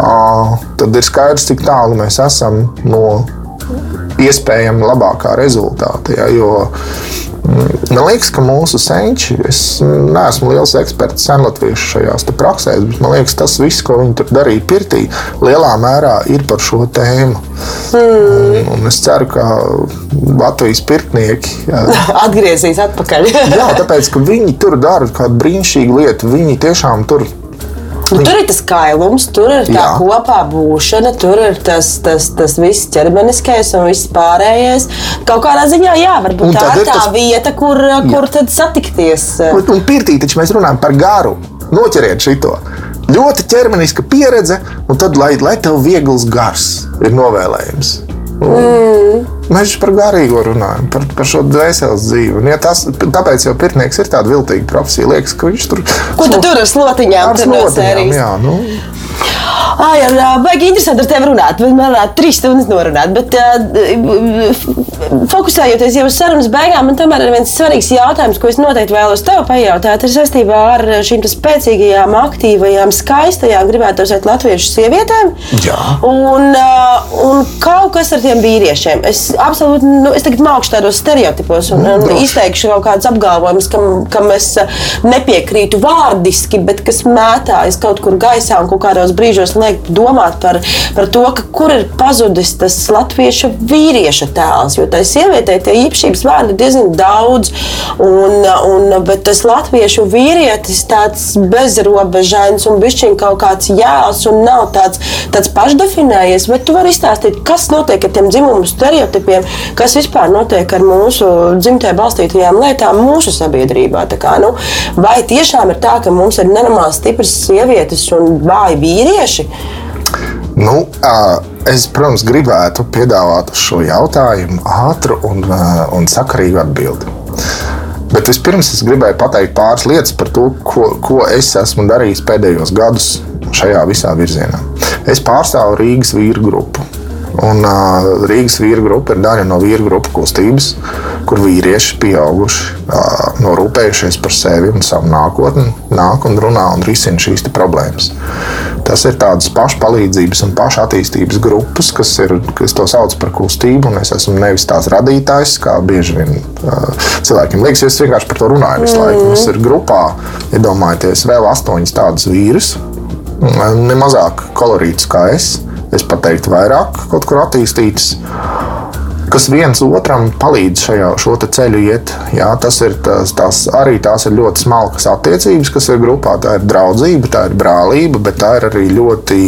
C: uh, tad ir skaidrs, cik tālu mēs esam no iespējami labākā rezultāta. Ja, jo, Man liekas, ka mūsu senči, es neesmu liels eksperts senlatviešu šajās praksēs, bet man liekas, tas viss, ko viņi tur darīja pirtī, lielā mērā ir par šo tēmu. Mm. Un, un es ceru, ka Latvijas pirtnieki
B: atgriezīs atpakaļ.
C: jā, tāpēc, ka viņi tur dara kādu brīnišķīgu lietu. Viņi tiešām tur
B: Nu, tur ir tas kailums, tur ir tā
C: Jā.
B: kopā būšana, tur ir tas, tas, tas viss ķermeniskais un viss pārējais. Kaut kādā ziņā, jā, varbūt
C: Un
B: tā ir tā
C: tas-
B: vieta, kur, kur tad satikties.
C: Un, un pirtī taču mēs runājam par garu. Noķeriet šo. Ļoti ķermeniska pieredze, un tad, lai, lai tev viegls gars ir novēlējums. Mm. Mēs par garīgo runājam, par, par šo dvēseles dzīvi. Un, ja tas, tāpēc jau pirtnieks ir tāda viltīga profesija. Liekas, ka viņš tur
B: Ko tu tur ar slotiņām?
C: ar slotiņām, jā, nu,
B: Ai, ā, baigi interesanti ar tevi runāt. Man varētu trīs stundas norunāt. Bet, uh, fokusējoties jau uz sarunas beigām, man tomēr ir viens svarīgs jautājums, ko es noteikti vēlos tev pajautāt. Ir saistībā ar šīm spēcīgajām, aktīvajām, skaistajām, gribētu teikt, latviešu sievietēm.
C: Jā.
B: Un, uh, un kaut kas ar tiem vīriešiem. Es absolūti, nu, es tagad mākšu tādos stereotipos un, un
C: droši.
B: izteikšu kaut kādus apgalvojumus, kam, kam es nepiekrītu vārdiski, bet kas mētājas kaut kur gaisā un kaut kādos brīžos liek domāt par, par to, kur ir pazudis tas latviešu vīrieša tēls. Jo tai sievietei tie īpašības vārdi ir diezgan daudz, un, un, bet tas latviešu vīrietis tāds bezrobežains un bišķiņ kaut kāds jēls un nav tāds, tāds pašdefinējies. Bet tu vari izstāstīt, kas notiek ar tiem dzimumu stereotipiem, kas vispār notiek ar mūsu dzimtē balstītajām lietām mūsu sabiedrībā. Kā, nu, vai tiešām ir tā, ka mums ir nenormāli stipras sievietes un vāji vīrieši?
C: Nu, ā, es, protams, gribētu piedāvāt uz šo jautājumu ātru un, un sakarīgu atbildi. Bet vispirms es gribēju pateikt pāris lietas par to, ko, ko es esmu darījis pēdējos gadus šajā visā virzienā. Es pārstāvu Rīgas vīru grupu. Un, uh, Rīgas vīru grupa ir daļa no vīru grupu kustības, kur vīrieši pieauguši, norūpējušies par sevi un savu nākotni, nāk un runā un risina šīs problēmas. Tas ir tādas pašpalīdzības un pašattīstības grupas, kas ir, kas to sauc par kustību, un es esmu nevis tās radītājs, kā bieži vien cilvēkiem liekas, es vienkārši par to runāju visu laiku. Mums ir grupā, iedomājieties, vēl astoņas tādas vīrus, ne mazāk kolorītas kā es. Es pat teiktu, vairāk kaut kur attīstītas, kas viens otram palīdz šajā šo ceļu iet. Jā, tas ir tās, tās, arī tās ir ļoti smalkas attiecības, kas ir grupā. Tā ir draudzība, tā ir brālība, bet tā ir arī ļoti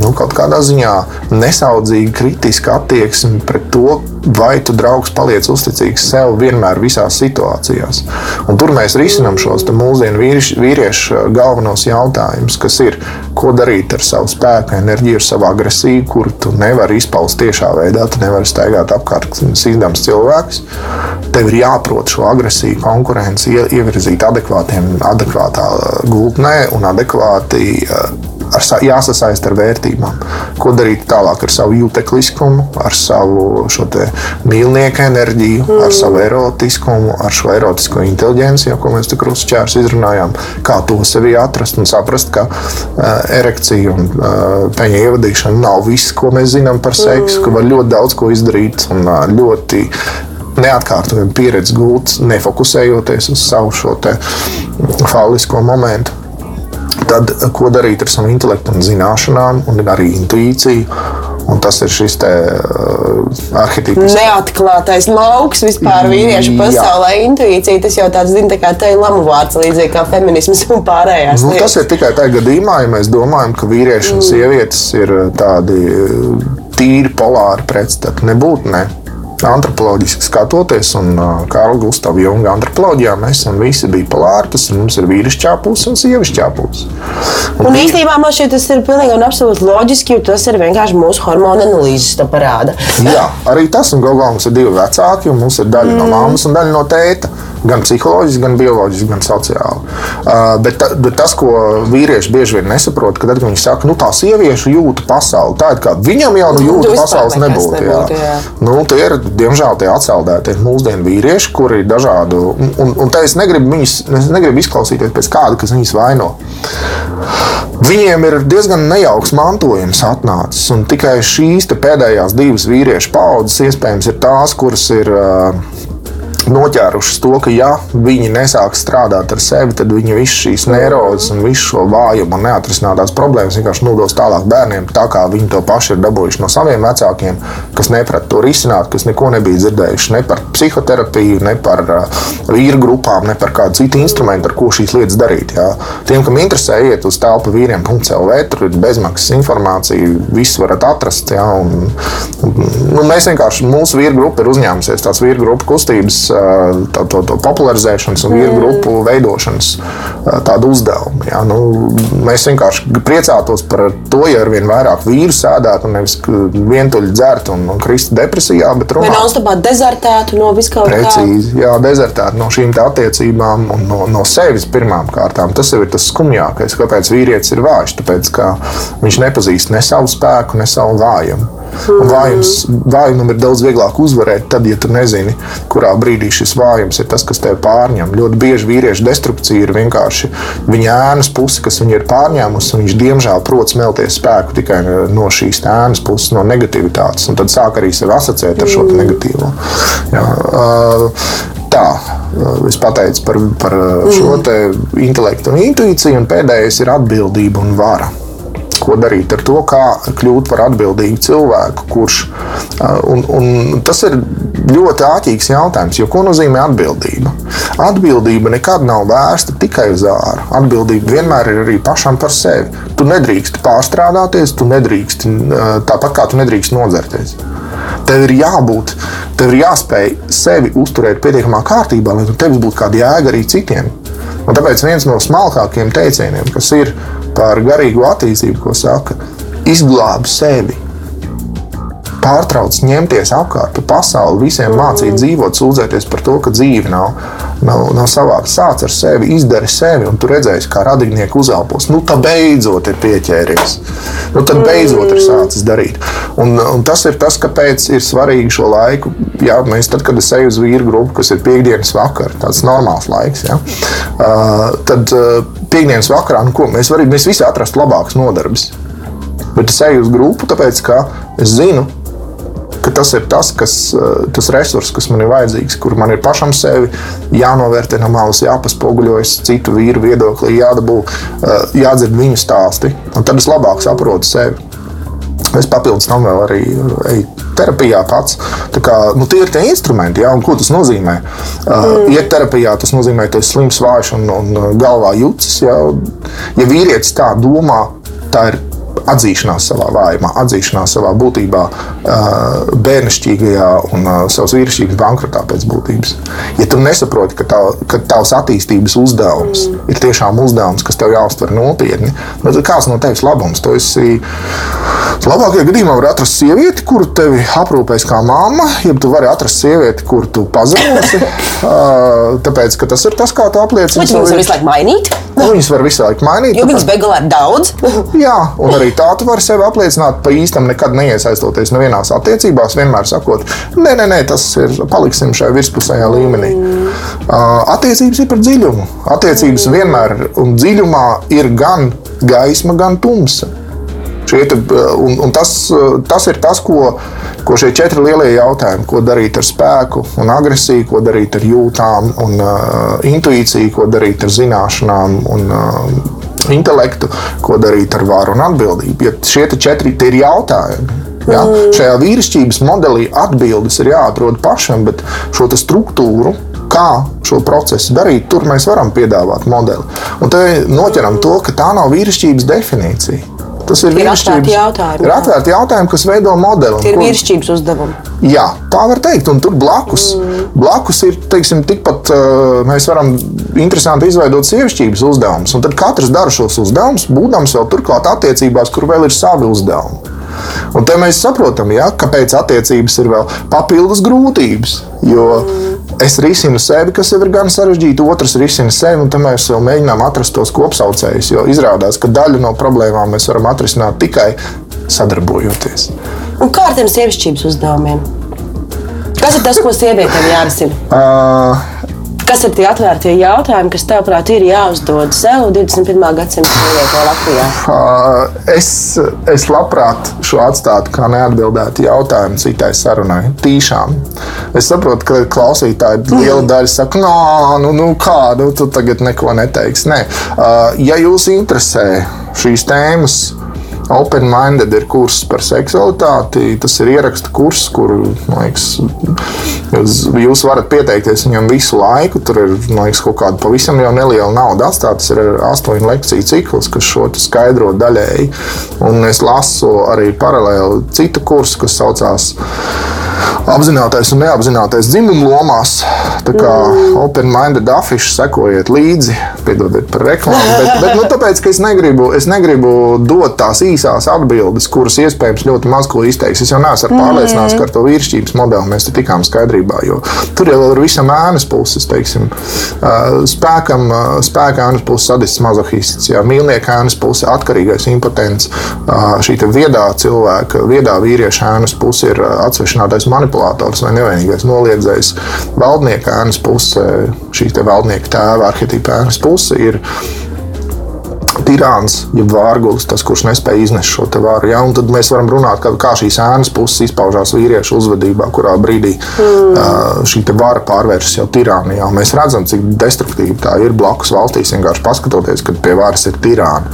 C: nu, kaut kādā ziņā nesaudzīga, kritiska attieksme pret to, vai tu draugs paliec uzticīgs sev vienmēr visās situācijās. Un tur mēs risinām šos mūsdienu vīriš, vīriešu galvenos jautājumus, kas ir, ko darīt ar savu spēku, enerģiju, ar savu agresiju, kur tu nevari izpaust tiešā veidā, tu nevari staigāt apkārt sīkdams cilvēks. Tev ir jāprot šo agresiju, konkurenci ie- ievirzīt adekvātiem, adekvātā gultnē un adekvāti ar, sa- jāsasaist ar vērtībām. Ko darīt tālāk ar savu jūtekliskumu, ar savu mīlnieku enerģiju, mm. ar savu erotiskumu, ar šo erotisko inteligenci, jau, ko mēs tik krustčērs izrunājām, kā to sevī atrast un saprast, ka uh, erekcija un uh, peņa ievadīšana nav viss, ko mēs zinām par seksu, mm. ka var ļoti daudz ko izdarīt un uh, ļoti neatkārtojama pieredze gūta, nefokusējoties uz savu šo fālisko momentu. Tad, ko darīt ar savu intelektu un zināšanām, un arī intuīciju? Un tas ir šis te, uh, arhitekts.
B: Neatklātais lauks vispār vīriešu pasaulē. Intuīcija tas jau tāds, zina, tā kā te ir lamu vārds, līdzīgi kā feminisms un pārējās.
C: Nu, tas ir tikai tajā gadījumā, ja mēs domājam, ka vīrieši un sievietes ir tādi tīri polāri pretstati. Nebūtu ne antropoloģiski skatoties, un Kārla Gustavs Junga antropoloģijā mēs visi bipolāri. Tas mums ir vīrišķā puse un sievišķā puse.
B: Un, un īstenībā man šķiet, tas ir pilnīgi un absolūti loģiski, jo tas ir vienkārši mūsu hormonu analīzes to parāda.
C: Jā, arī tas, un galvā mums ir divi vecāki, un mums ir daļa mm. no mammas un daļa no tēta gan psiholoģiski, gan bioloģiski, gan sociāli. Uh, bet, ta, bet tas, ko vīrieši bieži vien nesaprot, kad viņi saka, nu tā sieviešu jūta pasauli, tā ir kā viņam jau nu, jūta pasaules nebūtu. nebūtu jā. Jā. Nu, tie ir, diemžēl, tie atceldētie mūsdienu vīrieši, kuri ir dažādu, un, un te es negribu, viņus, es negribu izklausīties pēc kāda, kas viņus vaino. Viņiem ir diezgan nejauks mantojums atnācis, un tikai šīs pēdējās divas vīriešu paudzes iespējams ir tās, kuras ir uh, noķērušas to, ka, ja viņi nesāks strādāt ar sevi, tad viņi visu šīs neirozes un visu šo vājumu un neatrisinātās problēmas vienkārši nodos tālāk bērniem, tā kā viņi to paši ir dabūjuši no saviem vecākiem, kas neprata to risināt, kas neko nebija dzirdējuši ne par psihoterapiju, ne par uh, vīru grupām, ne par kādu citu instrumentu, ar ko šīs lietas darīt. Jā. Tiem, kam interesē, iet uz telpu vīriem.cl, tur ir bezmaksas informācija, viss varat atrast. Jā, un, un, nu, mēs vienkārši, mūsu vīru grupa ir uzņēmusies tās vīru grupu kustības to, to, to popularizēšanas un vīru mm. grupu veidošanas tādu uzdevumu. Ja? Nu, mēs vienkārši priecātos par to, ja ar vien vairāk vīru sēdētu un nevis vientuļi dzertu un, un kristu depresijā, bet
B: runātu. Nav stopā dezertētu no viskaut
C: kā? Precīzi, jā, dezertētu no šīm attiecībām un no, no sevis pirmām kārtām. Tas jau ir tas skumjākais, kāpēc vīrietis ir vājš, tāpēc, ka viņš nepazīst ne savu spēku, ne savu vājumu. Un vājums, vājumam ir daudz vieglāk uzvarēt, tad, ja tu nezini, kurā brīdī šis vājums ir tas, kas tev pārņem. Ļoti bieži vīriešu destrukcija ir vienkārši viņa ēnas puse, kas viņu ir pārņēmusi, un viņš diemžēl prot smelties spēku tikai no šīs ēnas puses, no negativitātes. Un tad sāk arī sevi asociēt ar šo negatīvo. Jā, tā. Es pateicu par, par šo intelektu un intuīciju, un pēdējais ir atbildība un vara ko darīt ar to, kā kļūt par atbildīgu cilvēku, kurš. Un, un tas ir ļoti ātrīgs jautājums, jo ko nozīmē atbildība? Atbildība nekad nav vērsta tikai uz ārā. Atbildība vienmēr ir arī pašam par sevi. Tu nedrīkst pārstrādāties, tu nedrīkst tāpat kā tu nedrīkst nodzerties. Tev ir jābūt, tev ir jāspēj sevi uzturēt pietiekamā kārtībā, lai tev būtu kāda jēga arī citiem. Un tāpēc viens no smalkākajiem teicieniem, kas ir par garīgo attīstību, ko saka, izglābi sevi. Pārtrauc ņemties apkārt pa pasauli, visiem mācīt dzīvot, sūdzēties par to, ka dzīve nav, nav, nav savāda. Sāc ar sevi, izdari sevi, un tu redzēsi, kā radinieki uzelpos. Nu, tā beidzot ir pieķēries. Nu, tad beidzot ir sācis darīt. Un, un tas ir tas, kāpēc ir svarīgi šo laiku. Jā, mēs tad, kad es eju uz vīru grupu, kas ir piekdienas vakarā, tāds normāls laiks, jā, tad piekdienas vakarā, nu, ko, mēs, varam, mēs visi atrastu labākas nodarbes. Bet es eju uz grupu, tāpēc ka es zinu, ka tas ir tas, kas, eh, tas resurs, kas man ir vajadzīgs, kur man ir pašam sevi jānovērtē no malas, jāpaspoguļojas citu vīru viedoklī, jādabū, eh, jādzird viņu stāsti. Un tad es labāk saprotu sevi. Es papildus tam vēl arī eju terapijā pats. Kā, nu, tie ir tie instrumenti, ja, un ko tas nozīmē. Uh, mm. Iet terapijā, tas nozīmē, ka tu esi slims, vājš un, un galvā jūtas. Ja, ja vīrietis tā domā, tā ir atzīšanās savā vājumā, atzīšanās savā būtībā, bērnišķīgajā un savas vīrišķīgas bankrotā pēc būtības. Ja tu nesaproti, ka, tā, ka tavs attīstības uzdevums mm. ir tiešām uzdevums, kas tev jāuztver nopietni, nu, tad kāds no tevis labums? Tu esi labākajā gadījumā var atrast sievieti, kuru tevi aprūpēs kā mamma, ja tu vari atrast sievieti, kuru tu pazemosi. tāpēc, ka tas ir tas, kā tu apliecini.
B: Vai tu viņus visu laiku mainīt?
C: Un viņas var visu laiku mainīt.
B: Jo
C: tāpēc-
B: viņas beigās ir daudz.
C: Jā, un arī tā tu vari sevi apliecināt pa īstam, nekad neiesaistoties nevienās attiecībās, vienmēr sakot, nē, nē, nē tas ir, paliksim šajā virspusējā līmenī. Uh, attiecības ir par dziļumu. Attiecības vienmēr un dziļumā ir gan gaisma, gan tumsa. Šie te, un, un tas, tas ir tas, ko, ko šie četri lielie jautājumi, ko darīt ar spēku un agresiju, ko darīt ar jūtām un uh, intuīciju, ko darīt ar zināšanām un uh, intelektu, ko darīt ar varu un atbildību. Ja šie četri ir jautājumi. Ja? Šajā vīrišķības modelī atbildes ir jāatrod pašam, bet šo struktūru, kā šo procesu darīt, tur mēs varam piedāvāt modeli. Un te noķeram to, ka tā nav vīrišķības definīcija. Tas ir,
B: atvērti jautājumi,
C: Ir atvērti jautājumi, kas veido modeli.
B: Tie ir vīrišķības uzdevumi.
C: Jā, tā var teikt. Un tur blakus, mm. blakus ir teiksim, tikpat, uh, mēs varam interesanti izveidot sievišķības uzdevumus. Un tad katrs dara šos uzdevumus, būdams vēl turklāt attiecībās, kur vēl ir savi uzdevumi. Un te mēs saprotam, ja, kāpēc attiecības ir vēl papildus grūtības. Jo es risinu sevi, kas jau ir gan sarežģīti, otrs risina sevi, un tad mēs vēl mēģinām atrast tos kopsaucējus. Jo izrādās, ka daļu no problēmām mēs varam atrisināt tikai sadarbojoties.
B: Un kā ar tiem sievišķības uzdevumiem? Kas ir tas, ko sievietēm jārisina?
C: Uh,
B: Kas ir tie atvērtie jautājumi, kas tevprāt ir jāuzdod sev 21. gadsimta sievietē Latvijā?
C: Es, es labprāt šo atstātu kā neatbildētu jautājumu citai sarunai. Tīšām. Es saprotu, ka klausītāji liela daļa saka, no, nu, nu kā, nu, tu tagad neko neteiksi. Nē. Uh, Ja jūs interesē šīs tēmas, Open Minded ir kurs par seksualitāti. Tas ir ieraksta kurs, kur liekas, jūs, varat pieteikties viņam visu laiku. Tur ir liekas, kaut kāda pavisam neliela nauda atstāta. Tas ir astoņu lekciju cikls, kas šo skaidro daļēji. Un es lasu arī paralēli citu kursu, kas saucās apzinātais un neapzinātais dzimumu lomās. Tā kā mm. Open Minded afiši sekojiet līdzi, piedodiet par reklāmu. Bet, bet nu, tāpēc, ka es negribu, es negribu dot tās īsās atbildes, kuras iespējams ļoti maz ko izteiks. Es jau neesmu pārliecināts, ka ar to vīrišķības modeli mēs tikām skaidrībā. jo Tur jau ir visam ēnas puses, teiksim, spēkam, spēka ēnas puses sadists mazohists, jā, mīlnieka ēnas puse, atkarīgais impotents, šī viedā cilvēka, viedā vīrieša ēnas puse ir ā, atsvešinātais manipulators vai nevainīgais noliedzējs. Valdnieka ēnas puse, šī te valdnieka tēva arhitekta ēnas puse ir tirāns, jeb vārgulis, tas, kurš nespēja iznest šo te varu. Ja? Tad mēs varam runāt, kā, kā šīs ēnas puses izpaužās vīriešu uzvedībā, kurā brīdī mm. uh, šī vara pārvēršas jau tirānijā. Mēs redzam, cik destruktīvi tā ir blakus valstīs, vienkārši paskatoties, kad pie varas ir tirāni.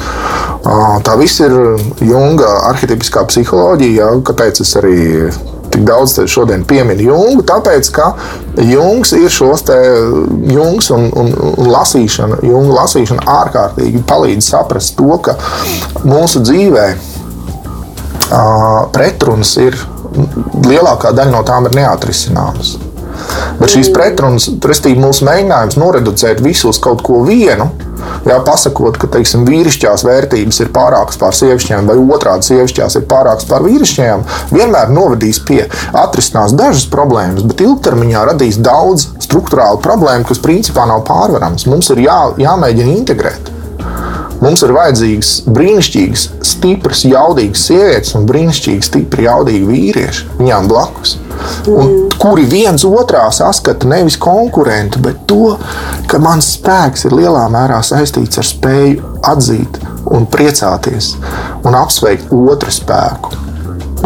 C: Uh, tā viss ir Junga arhitepiskā psiholoģija, ja? kāpēc es arī tik daudz šodien pieminu Jungu, tāpēc, ka Jungs ir šos te Jungs un, un, un lasīšana, Junga lasīšana ārkārtīgi palīdz saprast to, ka mūsu dzīvē pretrunas ir lielākā daļa no tām ir neatrisināmas. Bet šīs pretrunas, respektīvi, mūsu mēģinājums noreducēt visu uz kaut ko vienu, jā, pasakot, ka teiksim, vīrišķās vērtības ir pārākas pār sievišķiem, vai otrādi sievišķās ir pārākas pār vīrišķiem, vienmēr novedīs pie atrisinās dažas problēmas, bet ilgtermiņā radīs daudz struktūrālu problēmu, kas principā nav pārvaramas. Mums ir jā, jāmēģina integrēt. Mums ir vajadzīgas brīnišķīgas, stipras, jaudīgas sievietes un brīnišķīgi, stipri, jaudīgi vīrieši viņām blakus. Un, kuri viens otrā saskata nevis konkurentu, bet to, ka mans spēks ir lielā mērā saistīts ar spēju atzīt un priecāties un apsveikt otru spēku.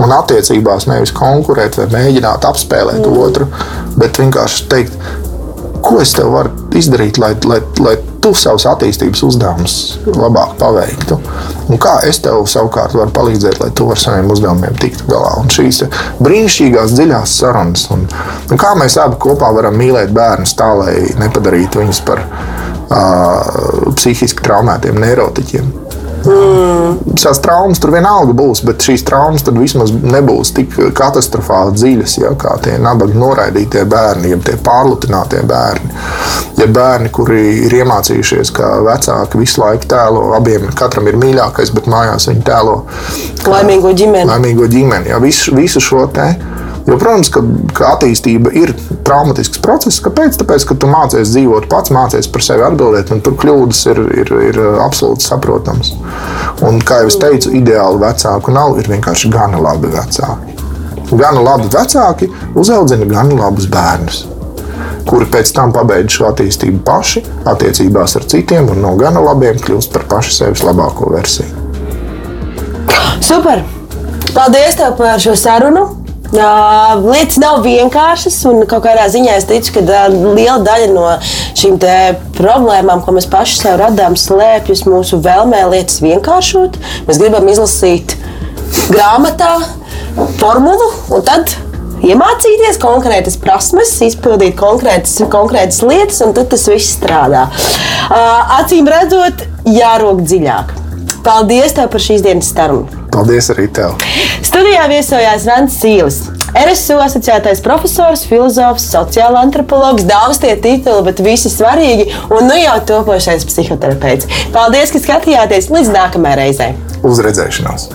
C: Un attiecībās nevis konkurēt vai mēģināt apspēlēt mm. otru, bet vienkārši teikt, ko es tev varu izdarīt, lai, lai, lai tu savus attīstības uzdevumus labāk paveiktu. Un kā es tev savukārt varu palīdzēt, lai tu ar saviem uzdevumiem tiktu galā. Un šīs brīnišķīgās, dziļās sarunas, un, un kā mēs abi kopā varam mīlēt bērnus tā, lai nepadarītu viņus par uh, psihiski traumētiem neirotiķiem. Tās traumas tur vienalga būs, bet šīs traumas tad vismaz nebūs tik katastrofāli dziļas, ja, kā tie nabaga noraidītie bērni, ja tie pārlutinātie bērni. Ja bērni, kuri ir iemācījušies, ka vecāki visu laiku tēlo, abiem katram ir mīļākais, bet mājās viņi tēlo
B: Laimīgo ģimeni.
C: laimīgo ģimeni. Ja, visu, visu šo te Jo, protams, ka, ka attīstība ir traumatisks process. Kāpēc? Tāpēc, ka tu mācies dzīvot pats, mācies par sevi atbildēt, un tur kļūdas ir, ir, ir absolūti saprotamas. Un, kā jau es teicu, ideāli vecāku nav, ir vienkārši gana labi vecāki. Gana labi vecāki uzaudzina gana labus bērnus kuri pēc tam pabeidz šo attīstību paši, attiecībās ar citiem, un no gana labiem kļūst par pašu sevis labāko versiju.
B: Super! Paldies par šo sarunu! Jā, lietas nav vienkāršas, un kādā ziņā es ticu, ka liela daļa no šīm problēmām, ko mēs paši sev radām, slēpjas mūsu vēlmē lietas vienkāršot. Mēs gribam izlasīt grāmatā formulu, un tad iemācīties konkrētas prasmes, izpildīt konkrētas, konkrētas lietas, un tad tas viss strādā. Acīm redzot, jārok dziļāk. Paldies tev par šīs dienas sarunu!
C: Paldies arī tev!
B: Studijā viesojās Vents Sīlis. RSU asociētais profesors, filozofs, sociāla antropologs, daudz tie tituli, bet visi svarīgi un nu jau topošais psihoterapeits. Paldies, ka skatījāties līdz nākamajai reizei!
C: Uz redzēšanos!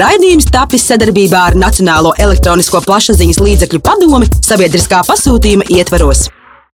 A: Raidījums tapis sadarbībā ar Nacionālo elektronisko plašsaziņas līdzekļu padomi sabiedriskā pasūtījuma ietvaros.